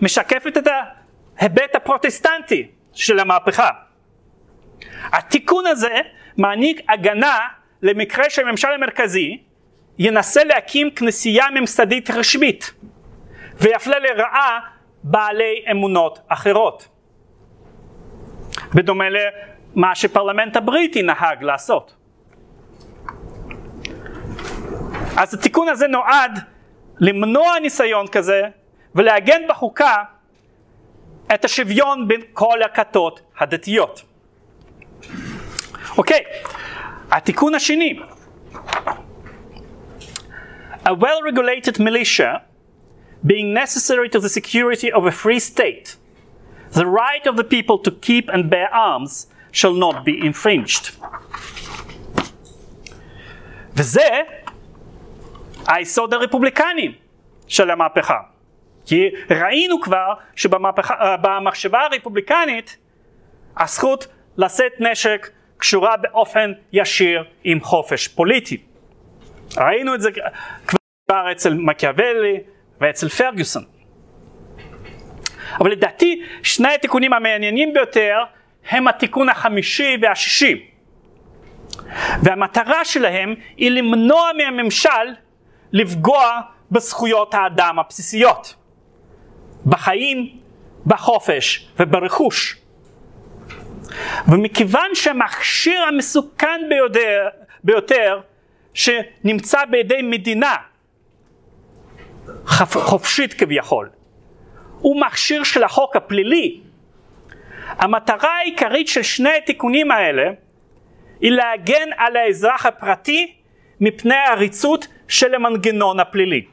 משקפת את ההיבט הפרוטסטנטי של המהפכה. התיקון הזה מעניק הגנה למקרה שהממשל המרכזי ינסה להקים כנסייה ממסדית רשמית ויפלה לרעה בעלי אמונות אחרות. בדומה למה שפרלמנט הבריטי נהג לעשות. אז התיקון הזה נועד למנוע ניסיון כזה ולעגן בחוקה את השוויון בין כל הכתות הדתיות. אוקיי, התיקון השני. A well-regulated militia being necessary to the security of a free state the right of the people to keep and bear arms shall not be infringed. וזה היסוד הרפובליקני של המהפכה. כי ראינו כבר שבמחשבה הרפובליקנית הזכות לשאת נשק קשורה באופן ישיר עם חופש פוליטי. ראינו את זה כבר אצל מקיאוולי ואצל פרגוסון. אבל לדעתי שני התיקונים המעניינים ביותר הם התיקון החמישי והשישי. והמטרה שלהם היא למנוע מהממשל לפגוע בזכויות האדם הבסיסיות, בחיים, בחופש וברכוש. ומכיוון שהמכשיר המסוכן ביותר, ביותר שנמצא בידי מדינה חופשית כביכול, הוא מכשיר של החוק הפלילי. המטרה העיקרית של שני התיקונים האלה היא להגן על האזרח הפרטי מפני העריצות של המנגנון הפלילי.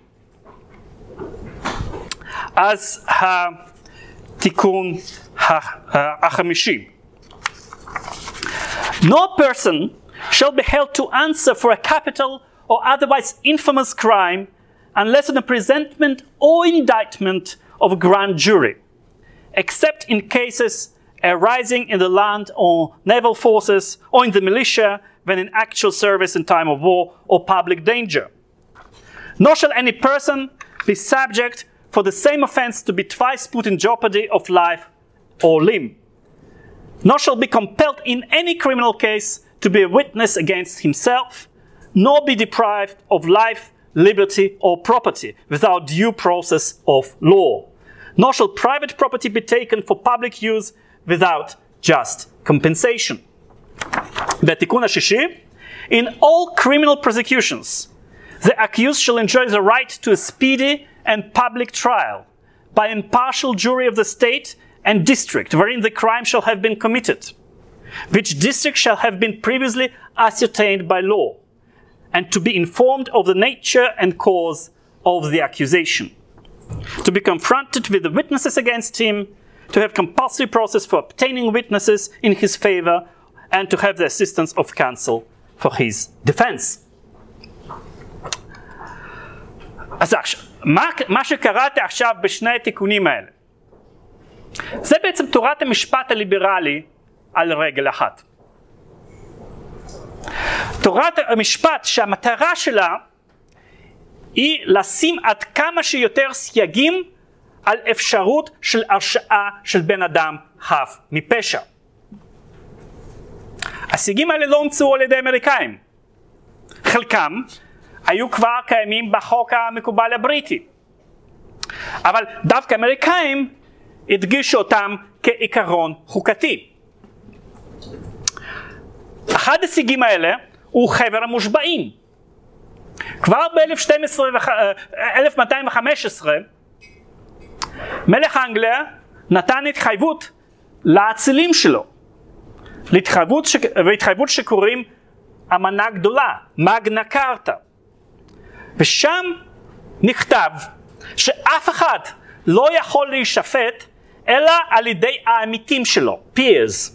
אז התיקון החמישי. No person shall be held to answer for a capital or otherwise infamous crime unless on a presentment or indictment of a grand jury, except in cases arising in the land or naval forces or in the militia when in actual service in time of war or public danger. Nor shall any person be subject for the same offense to be twice put in jeopardy of life or limb nor shall be compelled in any criminal case to be a witness against himself, nor be deprived of life, liberty, or property without due process of law, nor shall private property be taken for public use without just compensation. The in all criminal prosecutions, the accused shall enjoy the right to a speedy and public trial by impartial jury of the state and district wherein the crime shall have been committed, which district shall have been previously ascertained by law, and to be informed of the nature and cause of the accusation, to be confronted with the witnesses against him, to have compulsory process for obtaining witnesses in his favor, and to have the assistance of counsel for his defense. אז עכשיו, מה, מה שקראתי עכשיו בשני התיקונים האלה, זה בעצם תורת המשפט הליברלי על רגל אחת. תורת המשפט שהמטרה שלה היא לשים עד כמה שיותר סייגים על אפשרות של הרשעה של בן אדם חף מפשע. הסייגים האלה לא הומצאו על ידי אמריקאים. חלקם היו כבר קיימים בחוק המקובל הבריטי. אבל דווקא אמריקאים הדגישו אותם כעיקרון חוקתי. אחד הסייגים האלה הוא חבר המושבעים. כבר ב-1215 מלך אנגליה נתן התחייבות לאצילים שלו, להתחייבות ש... והתחייבות שקוראים אמנה גדולה, מגנה קארטה. ושם נכתב שאף אחד לא יכול להישפט אלא על ידי העמיתים שלו, peers.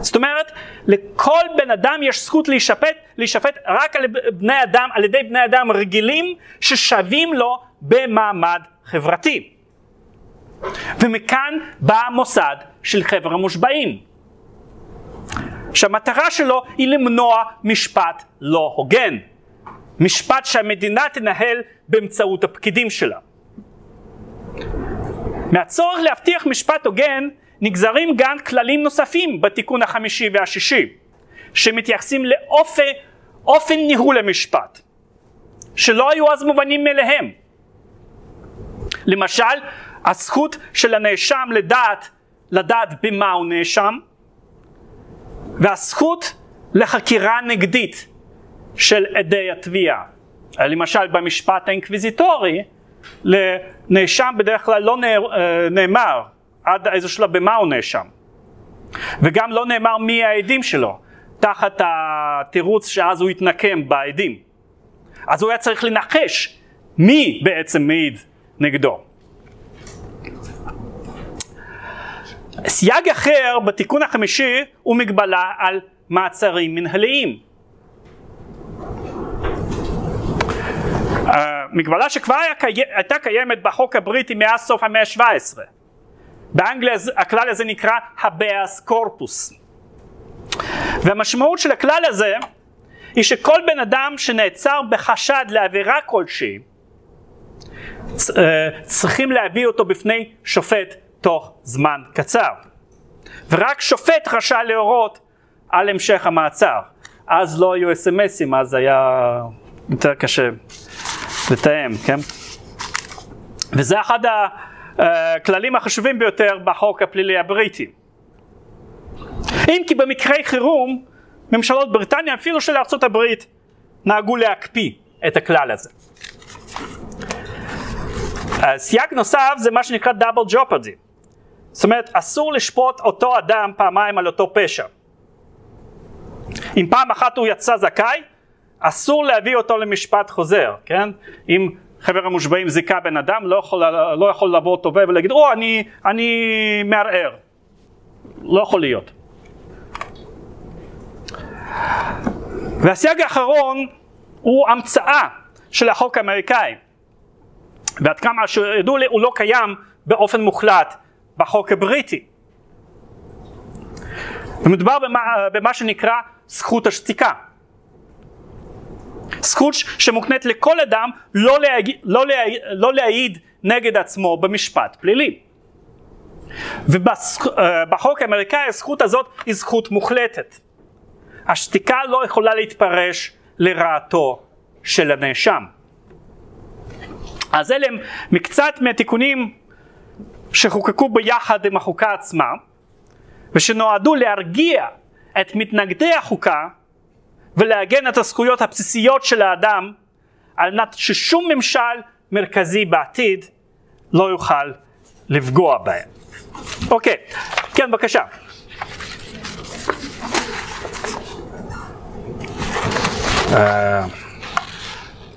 זאת אומרת, לכל בן אדם יש זכות להישפט, להישפט רק על בני אדם, על ידי בני אדם רגילים ששווים לו במעמד חברתי. ומכאן בא המוסד של חבר המושבעים. שהמטרה שלו היא למנוע משפט לא הוגן. משפט שהמדינה תנהל באמצעות הפקידים שלה. מהצורך להבטיח משפט הוגן נגזרים גם כללים נוספים בתיקון החמישי והשישי, שמתייחסים לאופן ניהול המשפט, שלא היו אז מובנים מאליהם. למשל, הזכות של הנאשם לדעת, לדעת במה הוא נאשם, והזכות לחקירה נגדית של עדי התביעה. למשל במשפט האינקוויזיטורי, לנאשם בדרך כלל לא אה, נאמר עד איזה שלב במה הוא נאשם. וגם לא נאמר מי העדים שלו, תחת התירוץ שאז הוא יתנקם בעדים. אז הוא היה צריך לנחש מי בעצם מעיד נגדו. סייג אחר בתיקון החמישי הוא מגבלה על מעצרים מנהליים. מגבלה שכבר הייתה קיימת בחוק הבריטי מאז סוף המאה ה-17. באנגליה הכלל הזה נקרא הביאס קורפוס. והמשמעות של הכלל הזה היא שכל בן אדם שנעצר בחשד לעבירה כלשהי אה, צריכים להביא אותו בפני שופט תוך זמן קצר. ורק שופט רשאי להורות על המשך המעצר. אז לא היו אס.אם.אסים, אז היה יותר קשה לתאם, כן? וזה אחד הכללים החשובים ביותר בחוק הפלילי הבריטי. אם כי במקרי חירום, ממשלות בריטניה, אפילו של ארצות הברית, נהגו להקפיא את הכלל הזה. סייג נוסף זה מה שנקרא דאבל ג'ופרדי. זאת אומרת, אסור לשפוט אותו אדם פעמיים על אותו פשע. אם פעם אחת הוא יצא זכאי, אסור להביא אותו למשפט חוזר, כן? אם חבר המושבעים זיכה בן אדם, לא יכול, לא יכול לבוא תובע ולהגיד, או, אני, אני מערער. לא יכול להיות. והסייג האחרון הוא המצאה של החוק האמריקאי. ועד כמה שידעו לי הוא לא קיים באופן מוחלט בחוק הבריטי. ומדובר במה, במה שנקרא זכות השתיקה. זכות שמוקנית לכל אדם לא, להג... לא, לה... לא להעיד נגד עצמו במשפט פלילי. ובחוק האמריקאי הזכות הזאת היא זכות מוחלטת. השתיקה לא יכולה להתפרש לרעתו של הנאשם. אז אלה הם מקצת מהתיקונים שחוקקו ביחד עם החוקה עצמה ושנועדו להרגיע את מתנגדי החוקה ולעגן את הזכויות הבסיסיות של האדם על מנת ששום ממשל מרכזי בעתיד לא יוכל לפגוע בהם. אוקיי, כן בבקשה. אה,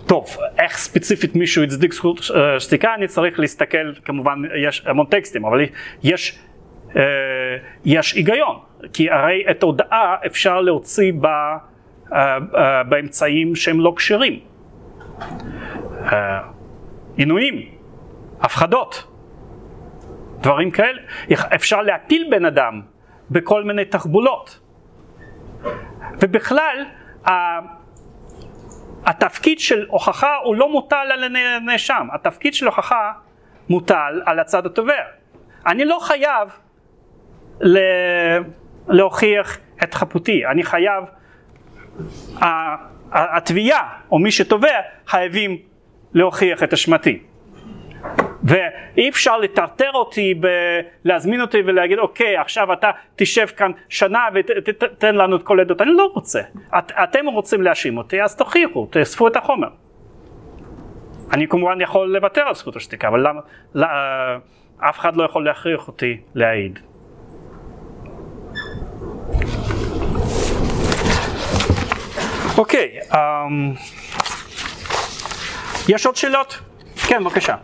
טוב, איך ספציפית מישהו הצדיק זכות אה, שתיקה, אני צריך להסתכל, כמובן יש המון טקסטים, אבל יש, אה, יש היגיון, כי הרי את ההודעה אפשר להוציא ב... באמצעים שהם לא כשרים. אה, עינויים, הפחדות, דברים כאלה. אפשר להטיל בן אדם בכל מיני תחבולות. ובכלל, התפקיד של הוכחה הוא לא מוטל על הנאשם, התפקיד של הוכחה מוטל על הצד התובע. אני לא חייב להוכיח את חפותי, אני חייב, התביעה או מי שתובע חייבים להוכיח את אשמתי. ואי אפשר לטרטר אותי, ב- להזמין אותי ולהגיד אוקיי עכשיו אתה תשב כאן שנה ותתן לנו את כל העדות, אני לא רוצה. את, אתם רוצים להאשים אותי אז תוכיחו, תאספו את החומר. אני כמובן יכול לוותר על זכות השתיקה, אבל למה, לא, אף אחד לא יכול להכריח אותי להעיד. אוקיי, um, יש עוד שאלות? כן, בבקשה.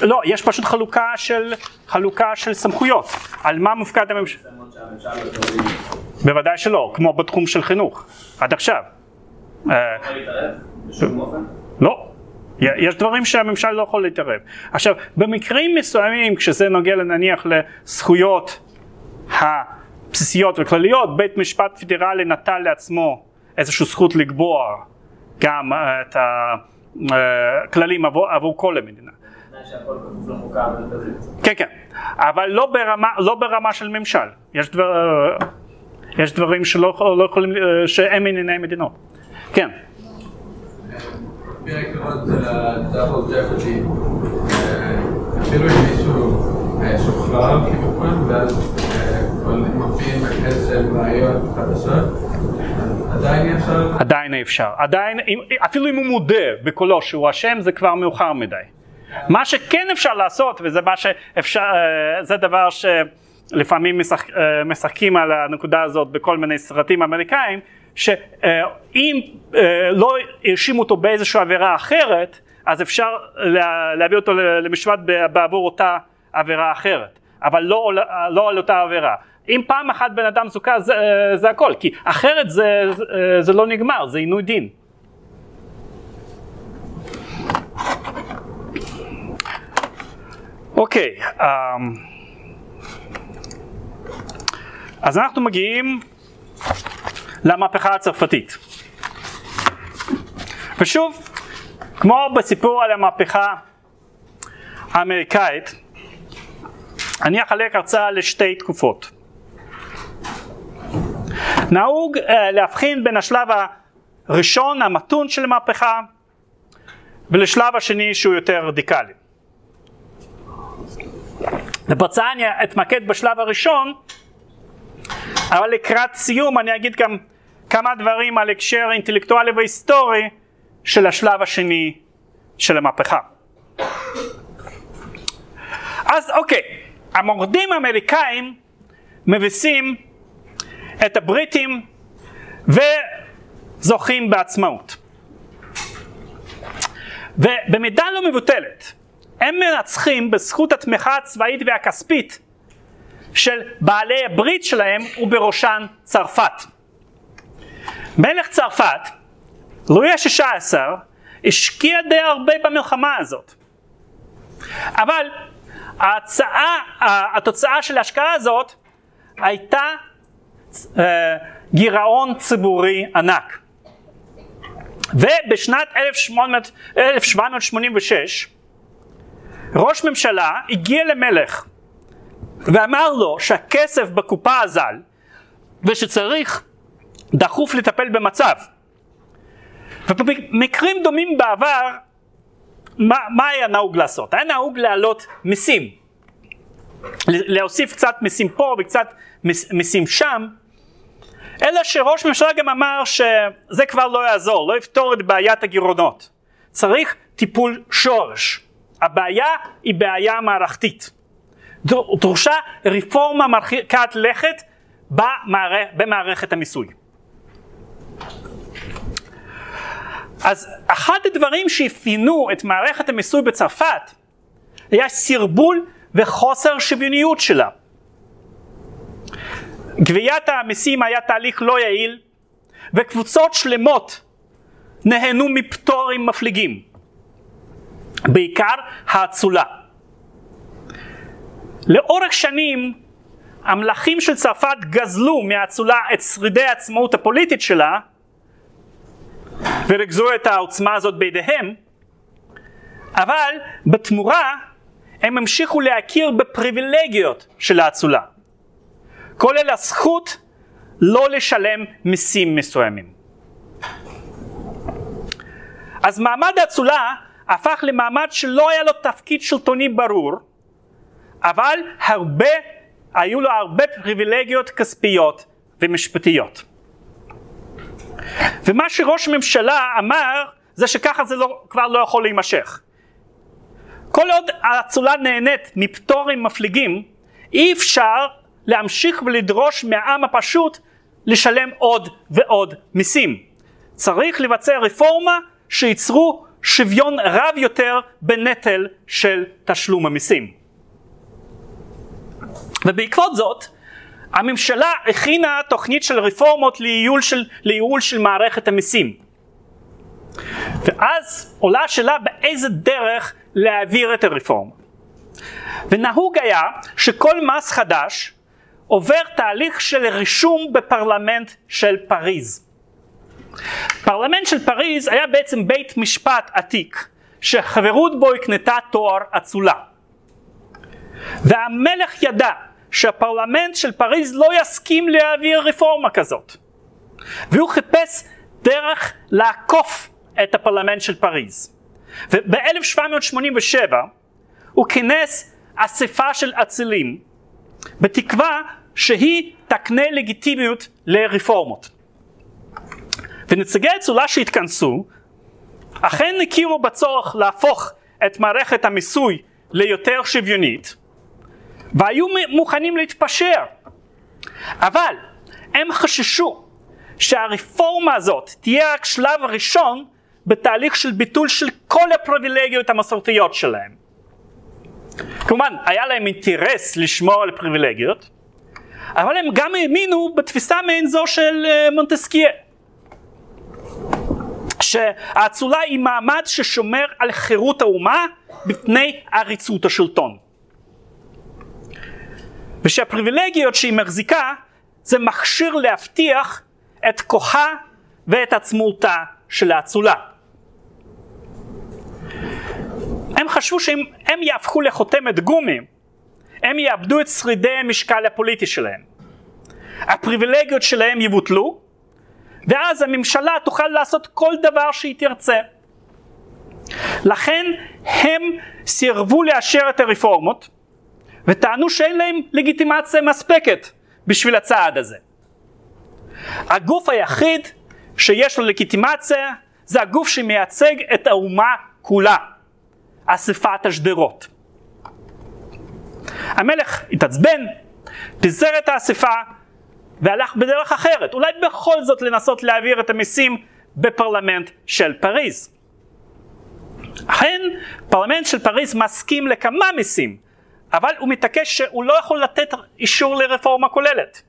לא, יש פשוט חלוקה של, חלוקה של סמכויות, על מה מופקד הממשלה. בוודאי שלא, כמו בתחום של חינוך, עד עכשיו. לא. יש דברים שהממשל לא יכול להתערב. עכשיו, במקרים מסוימים, כשזה נוגע נניח לזכויות הבסיסיות וכלליות, בית משפט פדרלי נטל לעצמו איזושהי זכות לקבוע גם אה, את הכללים עבור, עבור כל המדינה. כן, כן, אבל לא ברמה, לא ברמה של ממשל. יש, דבר, יש דברים שלא לא יכולים, אה, שהם ענייני מדינות. כן. לפי העיקרון של הדאבל ג'פרדי, אפילו אם מישהו שוחרר כמובן, ואז מופיעים איזה ראיות חדשות, עדיין אפשר? עדיין אפשר. עדיין, אפילו אם הוא מודה בקולו שהוא אשם, זה כבר מאוחר מדי. מה שכן אפשר לעשות, וזה מה שאפשר, זה דבר שלפעמים משחק, משחקים על הנקודה הזאת בכל מיני סרטים אמריקאים, שאם אה, לא האשימו אותו באיזושהי עבירה אחרת, אז אפשר להביא אותו למשפט בעבור אותה עבירה אחרת, אבל לא, לא על אותה עבירה. אם פעם אחת בן אדם זוכה זה, אה, זה הכל, כי אחרת זה, זה לא נגמר, זה עינוי דין. אוקיי, okay, אמ, um, אז אנחנו מגיעים למהפכה הצרפתית. ושוב, כמו בסיפור על המהפכה האמריקאית, אני אחלק הרצאה לשתי תקופות. נהוג uh, להבחין בין השלב הראשון, המתון של המהפכה, ולשלב השני שהוא יותר רדיקלי. ובהרצאה אני אתמקד בשלב הראשון, אבל לקראת סיום אני אגיד גם כמה דברים על הקשר אינטלקטואלי והיסטורי של השלב השני של המהפכה. אז אוקיי, המורדים האמריקאים מביסים את הבריטים וזוכים בעצמאות. ובמידה לא מבוטלת, הם מנצחים בזכות התמיכה הצבאית והכספית של בעלי הברית שלהם ובראשן צרפת. מלך צרפת, לואי ה-16, השקיע די הרבה במלחמה הזאת. אבל ההצעה, התוצאה של ההשקעה הזאת הייתה uh, גירעון ציבורי ענק. ובשנת 1800, 1786 ראש ממשלה הגיע למלך ואמר לו שהכסף בקופה אזל ושצריך דחוף לטפל במצב. ובמקרים דומים בעבר, מה, מה היה נהוג לעשות? היה נהוג להעלות מיסים. להוסיף קצת מיסים פה וקצת מיסים שם, אלא שראש הממשלה גם אמר שזה כבר לא יעזור, לא יפתור את בעיית הגירעונות. צריך טיפול שורש. הבעיה היא בעיה מערכתית. דרושה רפורמה מרחיקת לכת במערכת המיסוי. אז אחד הדברים שאפיינו את מערכת המיסוי בצרפת היה סרבול וחוסר שוויוניות שלה. גביית המיסים היה תהליך לא יעיל וקבוצות שלמות נהנו מפטורים מפליגים, בעיקר האצולה. לאורך שנים המלכים של צרפת גזלו מהאצולה את שרידי העצמאות הפוליטית שלה וריכזו את העוצמה הזאת בידיהם, אבל בתמורה הם המשיכו להכיר בפריבילגיות של האצולה, כולל הזכות לא לשלם מיסים מסוימים. אז מעמד האצולה הפך למעמד שלא היה לו תפקיד שלטוני ברור, אבל הרבה, היו לו הרבה פריבילגיות כספיות ומשפטיות. ומה שראש הממשלה אמר זה שככה זה לא, כבר לא יכול להימשך. כל עוד האצולה נהנית מפטורים מפליגים, אי אפשר להמשיך ולדרוש מהעם הפשוט לשלם עוד ועוד מיסים. צריך לבצע רפורמה שייצרו שוויון רב יותר בנטל של תשלום המיסים. ובעקבות זאת, הממשלה הכינה תוכנית של רפורמות לייעול של, לייעול של מערכת המיסים. ואז עולה השאלה באיזה דרך להעביר את הרפורמה. ונהוג היה שכל מס חדש עובר תהליך של רישום בפרלמנט של פריז. פרלמנט של פריז היה בעצם בית משפט עתיק, שחברות בו הקנתה תואר אצולה. והמלך ידע שהפרלמנט של פריז לא יסכים להעביר רפורמה כזאת. והוא חיפש דרך לעקוף את הפרלמנט של פריז. וב-1787 הוא כינס אספה של אצילים בתקווה שהיא תקנה לגיטימיות לרפורמות. ונציגי האצולה שהתכנסו אכן הכירו בצורך להפוך את מערכת המיסוי ליותר שוויונית והיו מוכנים להתפשר. אבל הם חששו שהרפורמה הזאת תהיה רק שלב ראשון בתהליך של ביטול של כל הפריבילגיות המסורתיות שלהם. כמובן, היה להם אינטרס לשמור על הפריבילגיות, אבל הם גם האמינו בתפיסה מעין זו של אה, מונטסקיה. שהאצולה היא מעמד ששומר על חירות האומה בפני עריצות השלטון. ושהפריבילגיות שהיא מחזיקה זה מכשיר להבטיח את כוחה ואת עצמאותה של האצולה. הם חשבו שאם הם יהפכו לחותמת גומי, הם יאבדו את שרידי המשקל הפוליטי שלהם. הפריבילגיות שלהם יבוטלו, ואז הממשלה תוכל לעשות כל דבר שהיא תרצה. לכן הם סירבו לאשר את הרפורמות, וטענו שאין להם לגיטימציה מספקת בשביל הצעד הזה. הגוף היחיד שיש לו לגיטימציה זה הגוף שמייצג את האומה כולה, אספת השדרות. המלך התעצבן, פיזר את האספה והלך בדרך אחרת, אולי בכל זאת לנסות להעביר את המיסים בפרלמנט של פריז. אכן, פרלמנט של פריז מסכים לכמה מיסים, אבל הוא מתעקש שהוא לא יכול לתת אישור לרפורמה כוללת,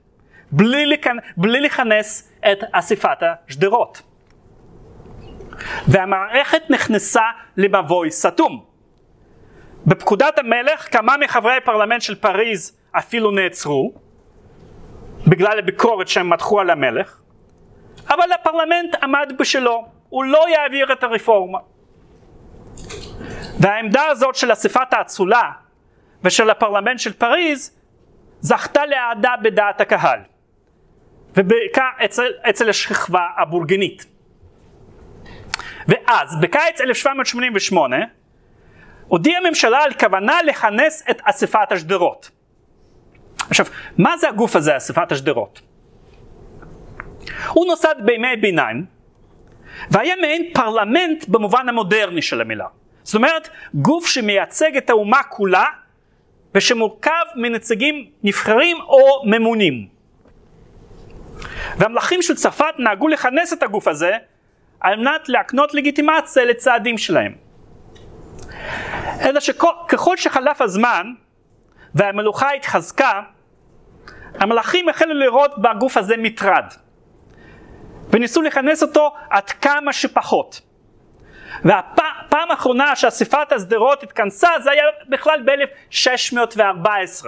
בלי, לכנ... בלי לכנס את אספת השדרות. והמערכת נכנסה למבוי סתום. בפקודת המלך כמה מחברי הפרלמנט של פריז אפילו נעצרו בגלל הביקורת שהם מתחו על המלך, אבל הפרלמנט עמד בשלו, הוא לא יעביר את הרפורמה. והעמדה הזאת של אספת האצולה ושל הפרלמנט של פריז זכתה לאהדה בדעת הקהל ובעיקר אצל, אצל השכבה הבורגנית. ואז בקיץ 1788 הודיעה הממשלה על כוונה לכנס את אספת השדרות. עכשיו, מה זה הגוף הזה, אספת השדרות? הוא נוסד בימי ביניים, והיה מעין פרלמנט במובן המודרני של המילה. זאת אומרת, גוף שמייצג את האומה כולה, ושמורכב מנציגים נבחרים או ממונים. והמלכים של צרפת נהגו לכנס את הגוף הזה על מנת להקנות לגיטימציה לצעדים שלהם. אלא שככל שחלף הזמן והמלוכה התחזקה, המלכים החלו לראות בגוף הזה מטרד, וניסו לכנס אותו עד כמה שפחות. והפעם האחרונה שאספת השדרות התכנסה זה היה בכלל ב-1614.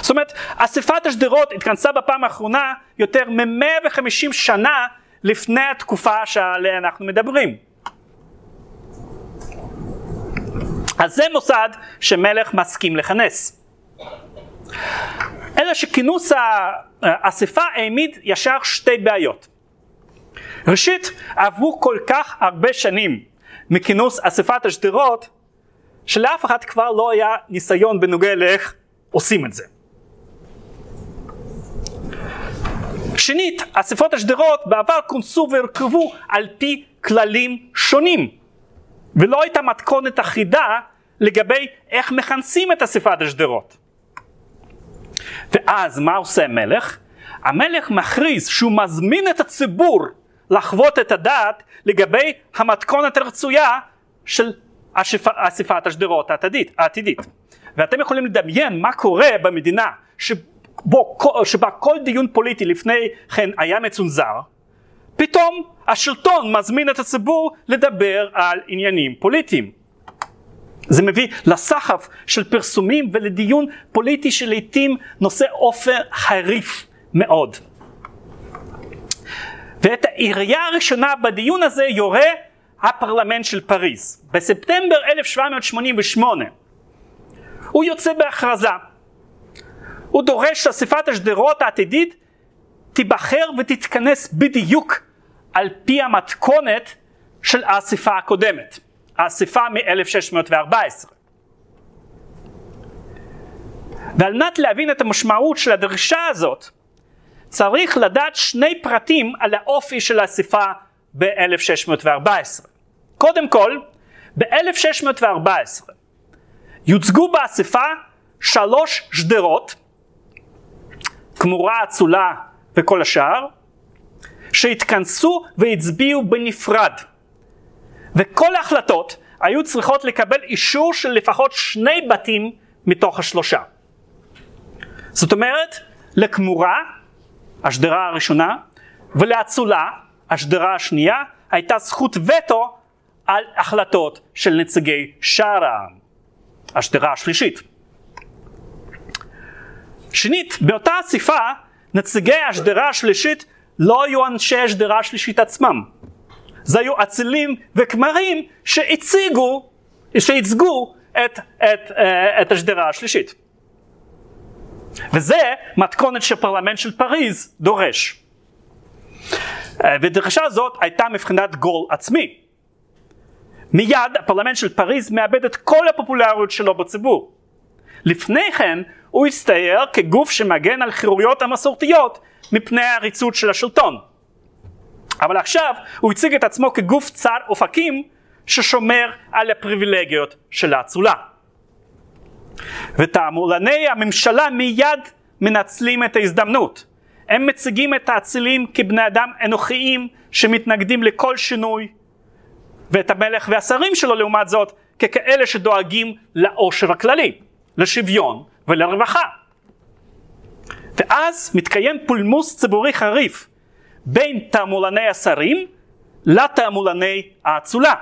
זאת אומרת, אספת השדרות התכנסה בפעם האחרונה יותר מ-150 שנה לפני התקופה שעליה אנחנו מדברים. אז זה מוסד שמלך מסכים לכנס. אלא שכינוס האספה העמיד ישר שתי בעיות. ראשית, עברו כל כך הרבה שנים מכינוס אספת השדרות, שלאף אחד כבר לא היה ניסיון בנוגע לאיך עושים את זה. שנית, אספות השדרות בעבר כונסו והרכבו על פי כללים שונים, ולא הייתה מתכונת אחידה לגבי איך מכנסים את אספת השדרות. ואז מה עושה המלך? המלך מכריז שהוא מזמין את הציבור לחוות את הדעת לגבי המתכונת הרצויה של אספת השדרות העתידית. העתידית. ואתם יכולים לדמיין מה קורה במדינה שבו, שבה כל דיון פוליטי לפני כן היה מצונזר, פתאום השלטון מזמין את הציבור לדבר על עניינים פוליטיים. זה מביא לסחף של פרסומים ולדיון פוליטי שלעיתים נושא אופן חריף מאוד. ואת העירייה הראשונה בדיון הזה יורה הפרלמנט של פריז. בספטמבר 1788 הוא יוצא בהכרזה. הוא דורש שאספת השדרות העתידית תיבחר ותתכנס בדיוק על פי המתכונת של האספה הקודמת, האספה מ-1614. ועל מנת להבין את המשמעות של הדרישה הזאת, צריך לדעת שני פרטים על האופי של האספה ב-1614. קודם כל, ב-1614 יוצגו באספה שלוש שדרות, כמורה אצולה וכל השאר, שהתכנסו והצביעו בנפרד. וכל ההחלטות היו צריכות לקבל אישור של לפחות שני בתים מתוך השלושה. זאת אומרת, לכמורה השדרה הראשונה, ולאצולה, השדרה השנייה, הייתה זכות וטו על החלטות של נציגי שאר העם, השדרה השלישית. שנית, באותה אספה, נציגי השדרה השלישית לא היו אנשי השדרה השלישית עצמם. זה היו אצילים וכמרים שהציגו, שייצגו את, את, אה, את השדרה השלישית. וזה מתכונת שפרלמנט של פריז דורש. אה, ודרישה זאת הייתה מבחינת גול עצמי. מיד הפרלמנט של פריז מאבד את כל הפופולריות שלו בציבור. לפני כן הוא הסתער כגוף שמגן על חירויות המסורתיות מפני העריצות של השלטון. אבל עכשיו הוא הציג את עצמו כגוף צר אופקים ששומר על הפריבילגיות של האצולה. ותעמולני הממשלה מיד מנצלים את ההזדמנות. הם מציגים את האצילים כבני אדם אנוכיים שמתנגדים לכל שינוי, ואת המלך והשרים שלו לעומת זאת ככאלה שדואגים לעושר הכללי, לשוויון ולרווחה. ואז מתקיים פולמוס ציבורי חריף בין תעמולני השרים לתעמולני האצולה.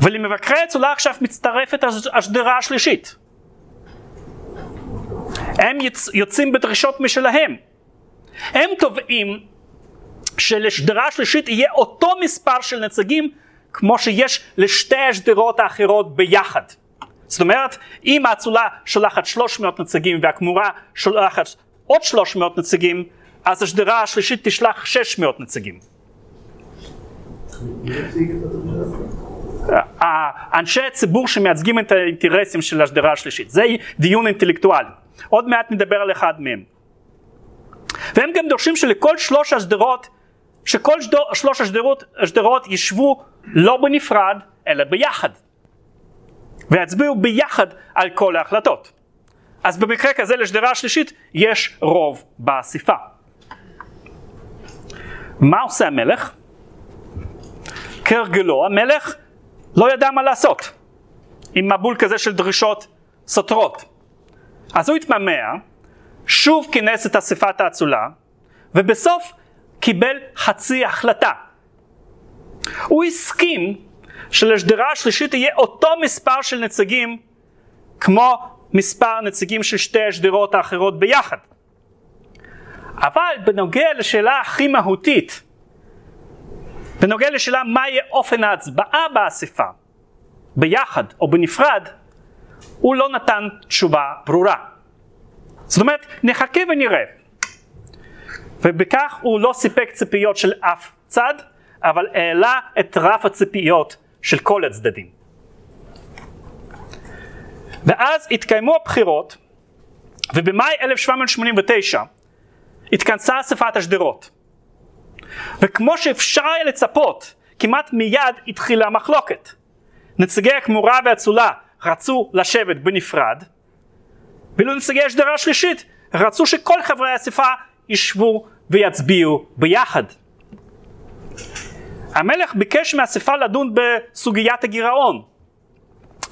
ולמבקרי אצולה עכשיו מצטרפת השדרה השלישית. הם יוצאים בדרישות משלהם. הם תובעים שלשדרה השלישית יהיה אותו מספר של נציגים כמו שיש לשתי השדרות האחרות ביחד. זאת אומרת, אם האצולה שולחת 300 נציגים והכמורה שולחת עוד 300 נציגים, אז השדרה השלישית תשלח 600 נציגים. אנשי הציבור שמייצגים את האינטרסים של השדרה השלישית. זה דיון אינטלקטואלי. עוד מעט נדבר על אחד מהם. והם גם דורשים שלכל שלוש השדרות, שכל שדור, שלוש השדרות, השדרות ישבו לא בנפרד, אלא ביחד. ויצביעו ביחד על כל ההחלטות. אז במקרה כזה לשדרה השלישית יש רוב באספה. מה עושה המלך? כהרגלו המלך לא ידע מה לעשות עם מבול כזה של דרישות סותרות. אז הוא התמהמה, שוב כינס את אספת האצולה, ובסוף קיבל חצי החלטה. הוא הסכים שלשדרה השלישית יהיה אותו מספר של נציגים כמו מספר נציגים של שתי השדרות האחרות ביחד. אבל בנוגע לשאלה הכי מהותית, בנוגע לשאלה מה יהיה אופן ההצבעה באספה, ביחד או בנפרד, הוא לא נתן תשובה ברורה. זאת אומרת, נחכה ונראה. ובכך הוא לא סיפק ציפיות של אף צד, אבל העלה את רף הציפיות של כל הצדדים. ואז התקיימו הבחירות, ובמאי 1789 התכנסה אספת השדרות. וכמו שאפשר היה לצפות, כמעט מיד התחילה המחלוקת. נציגי הכמורה והאצולה רצו לשבת בנפרד, ואילו נציגי השדרה השלישית רצו שכל חברי האספה ישבו ויצביעו ביחד. המלך ביקש מהאספה לדון בסוגיית הגירעון,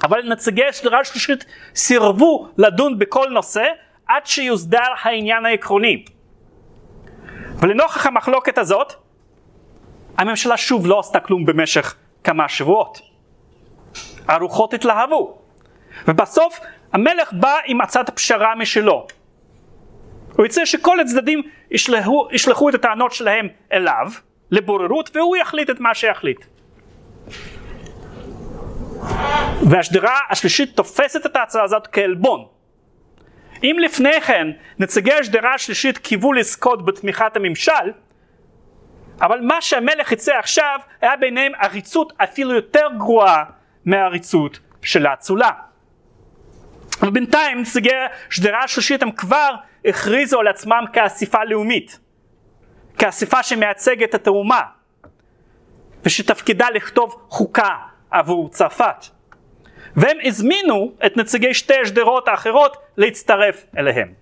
אבל נציגי השדרה השלישית סירבו לדון בכל נושא עד שיוסדר העניין העקרוני. ולנוכח המחלוקת הזאת, הממשלה שוב לא עשתה כלום במשך כמה שבועות. הרוחות התלהבו, ובסוף המלך בא עם הצעת פשרה משלו. הוא יצא שכל הצדדים ישלחו, ישלחו את הטענות שלהם אליו לבוררות והוא יחליט את מה שיחליט. והשדרה השלישית תופסת את ההצעה הזאת כעלבון. אם לפני כן נציגי השדרה השלישית קיוו לזכות בתמיכת הממשל, אבל מה שהמלך יצא עכשיו היה ביניהם עריצות אפילו יותר גרועה מהעריצות של האצולה. ובינתיים נציגי השדרה השלישית הם כבר הכריזו על עצמם כאספה לאומית, כאספה שמייצגת את האומה, ושתפקידה לכתוב חוקה עבור צרפת. והם הזמינו את נציגי שתי השדרות האחרות להצטרף אליהם.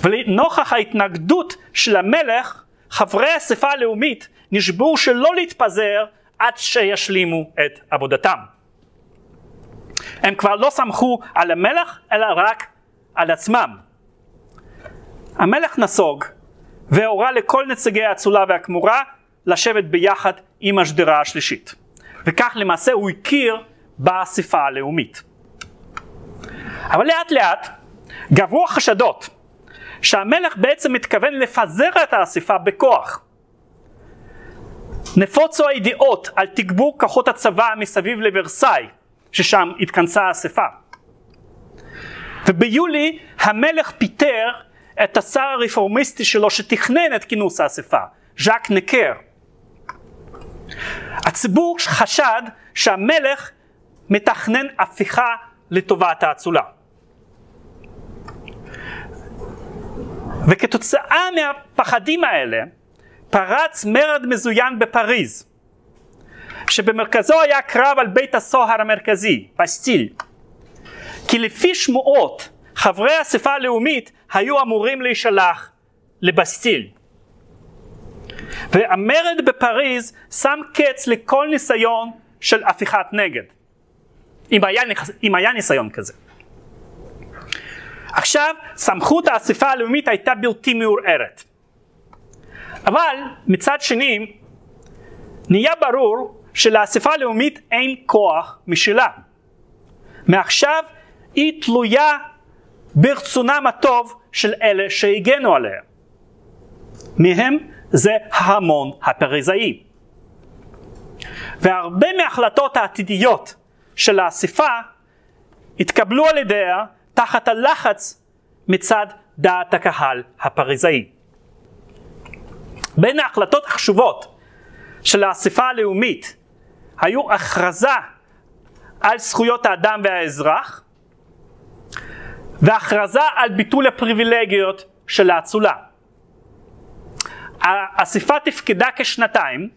ולנוכח ההתנגדות של המלך, חברי האספה הלאומית נשבעו שלא להתפזר עד שישלימו את עבודתם. הם כבר לא סמכו על המלך, אלא רק על עצמם. המלך נסוג והורה לכל נציגי האצולה והכמורה לשבת ביחד עם השדרה השלישית. וכך למעשה הוא הכיר באספה הלאומית. אבל לאט לאט גברו החשדות שהמלך בעצם מתכוון לפזר את האספה בכוח. נפוצו הידיעות על תגבור כוחות הצבא מסביב לוורסאי, ששם התכנסה האספה. וביולי המלך פיטר את השר הרפורמיסטי שלו שתכנן את כינוס האספה, ז'אק נקר. הציבור חשד שהמלך מתכנן הפיכה לטובת האצולה. וכתוצאה מהפחדים האלה פרץ מרד מזוין בפריז, שבמרכזו היה קרב על בית הסוהר המרכזי, פסטיל. כי לפי שמועות, חברי האספה הלאומית היו אמורים להישלח לבסטיל. והמרד בפריז שם קץ לכל ניסיון של הפיכת נגד. אם היה, אם היה ניסיון כזה. עכשיו, סמכות האספה הלאומית הייתה בלתי מעורערת. אבל מצד שני, נהיה ברור שלאספה הלאומית אין כוח משלה. מעכשיו היא תלויה ברצונם הטוב של אלה שהגנו עליה. מהם זה ההמון הפריזאי. והרבה מההחלטות העתידיות של האספה התקבלו על ידיה תחת הלחץ מצד דעת הקהל הפריזאי. בין ההחלטות החשובות של האספה הלאומית היו הכרזה על זכויות האדם והאזרח והכרזה על ביטול הפריבילגיות של האצולה. האספה תפקדה כשנתיים,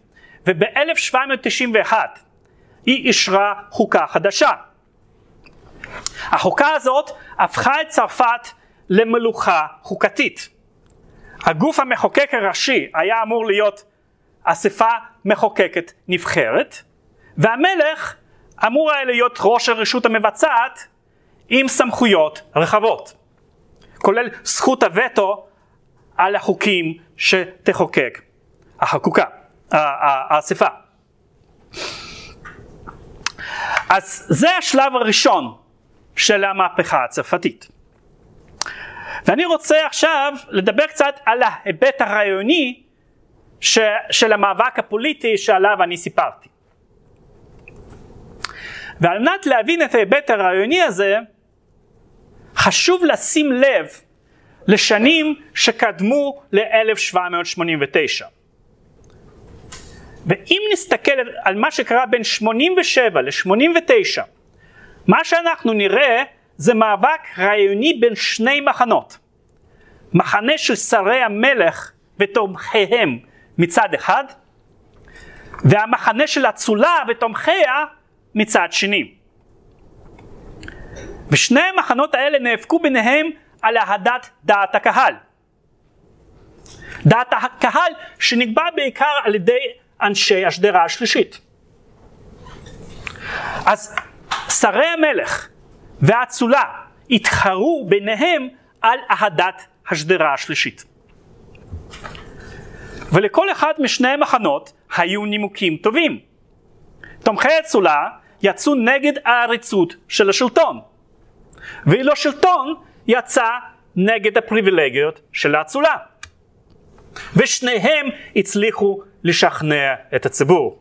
וב-1791 היא אישרה חוקה חדשה. החוקה הזאת הפכה את צרפת למלוכה חוקתית. הגוף המחוקק הראשי היה אמור להיות אספה מחוקקת נבחרת, והמלך אמור היה להיות ראש הרשות המבצעת עם סמכויות רחבות, כולל זכות הווטו על החוקים שתחוקק החקוקה, האספה. אז זה השלב הראשון של המהפכה הצרפתית. ואני רוצה עכשיו לדבר קצת על ההיבט הרעיוני ש, של המאבק הפוליטי שעליו אני סיפרתי. ועל מנת להבין את ההיבט הרעיוני הזה, חשוב לשים לב לשנים שקדמו ל-1789. ואם נסתכל על מה שקרה בין 87 ל-89, מה שאנחנו נראה זה מאבק רעיוני בין שני מחנות. מחנה של שרי המלך ותומכיהם מצד אחד, והמחנה של אצולה ותומכיה מצד שני. ושני המחנות האלה נאבקו ביניהם על אהדת דעת הקהל. דעת הקהל שנקבע בעיקר על ידי אנשי השדרה השלישית. אז שרי המלך והאצולה התחרו ביניהם על אהדת השדרה השלישית. ולכל אחד משני המחנות היו נימוקים טובים. תומכי האצולה יצאו נגד העריצות של השלטון, ואילו השלטון יצא נגד הפריבילגיות של האצולה. ושניהם הצליחו לשכנע את הציבור.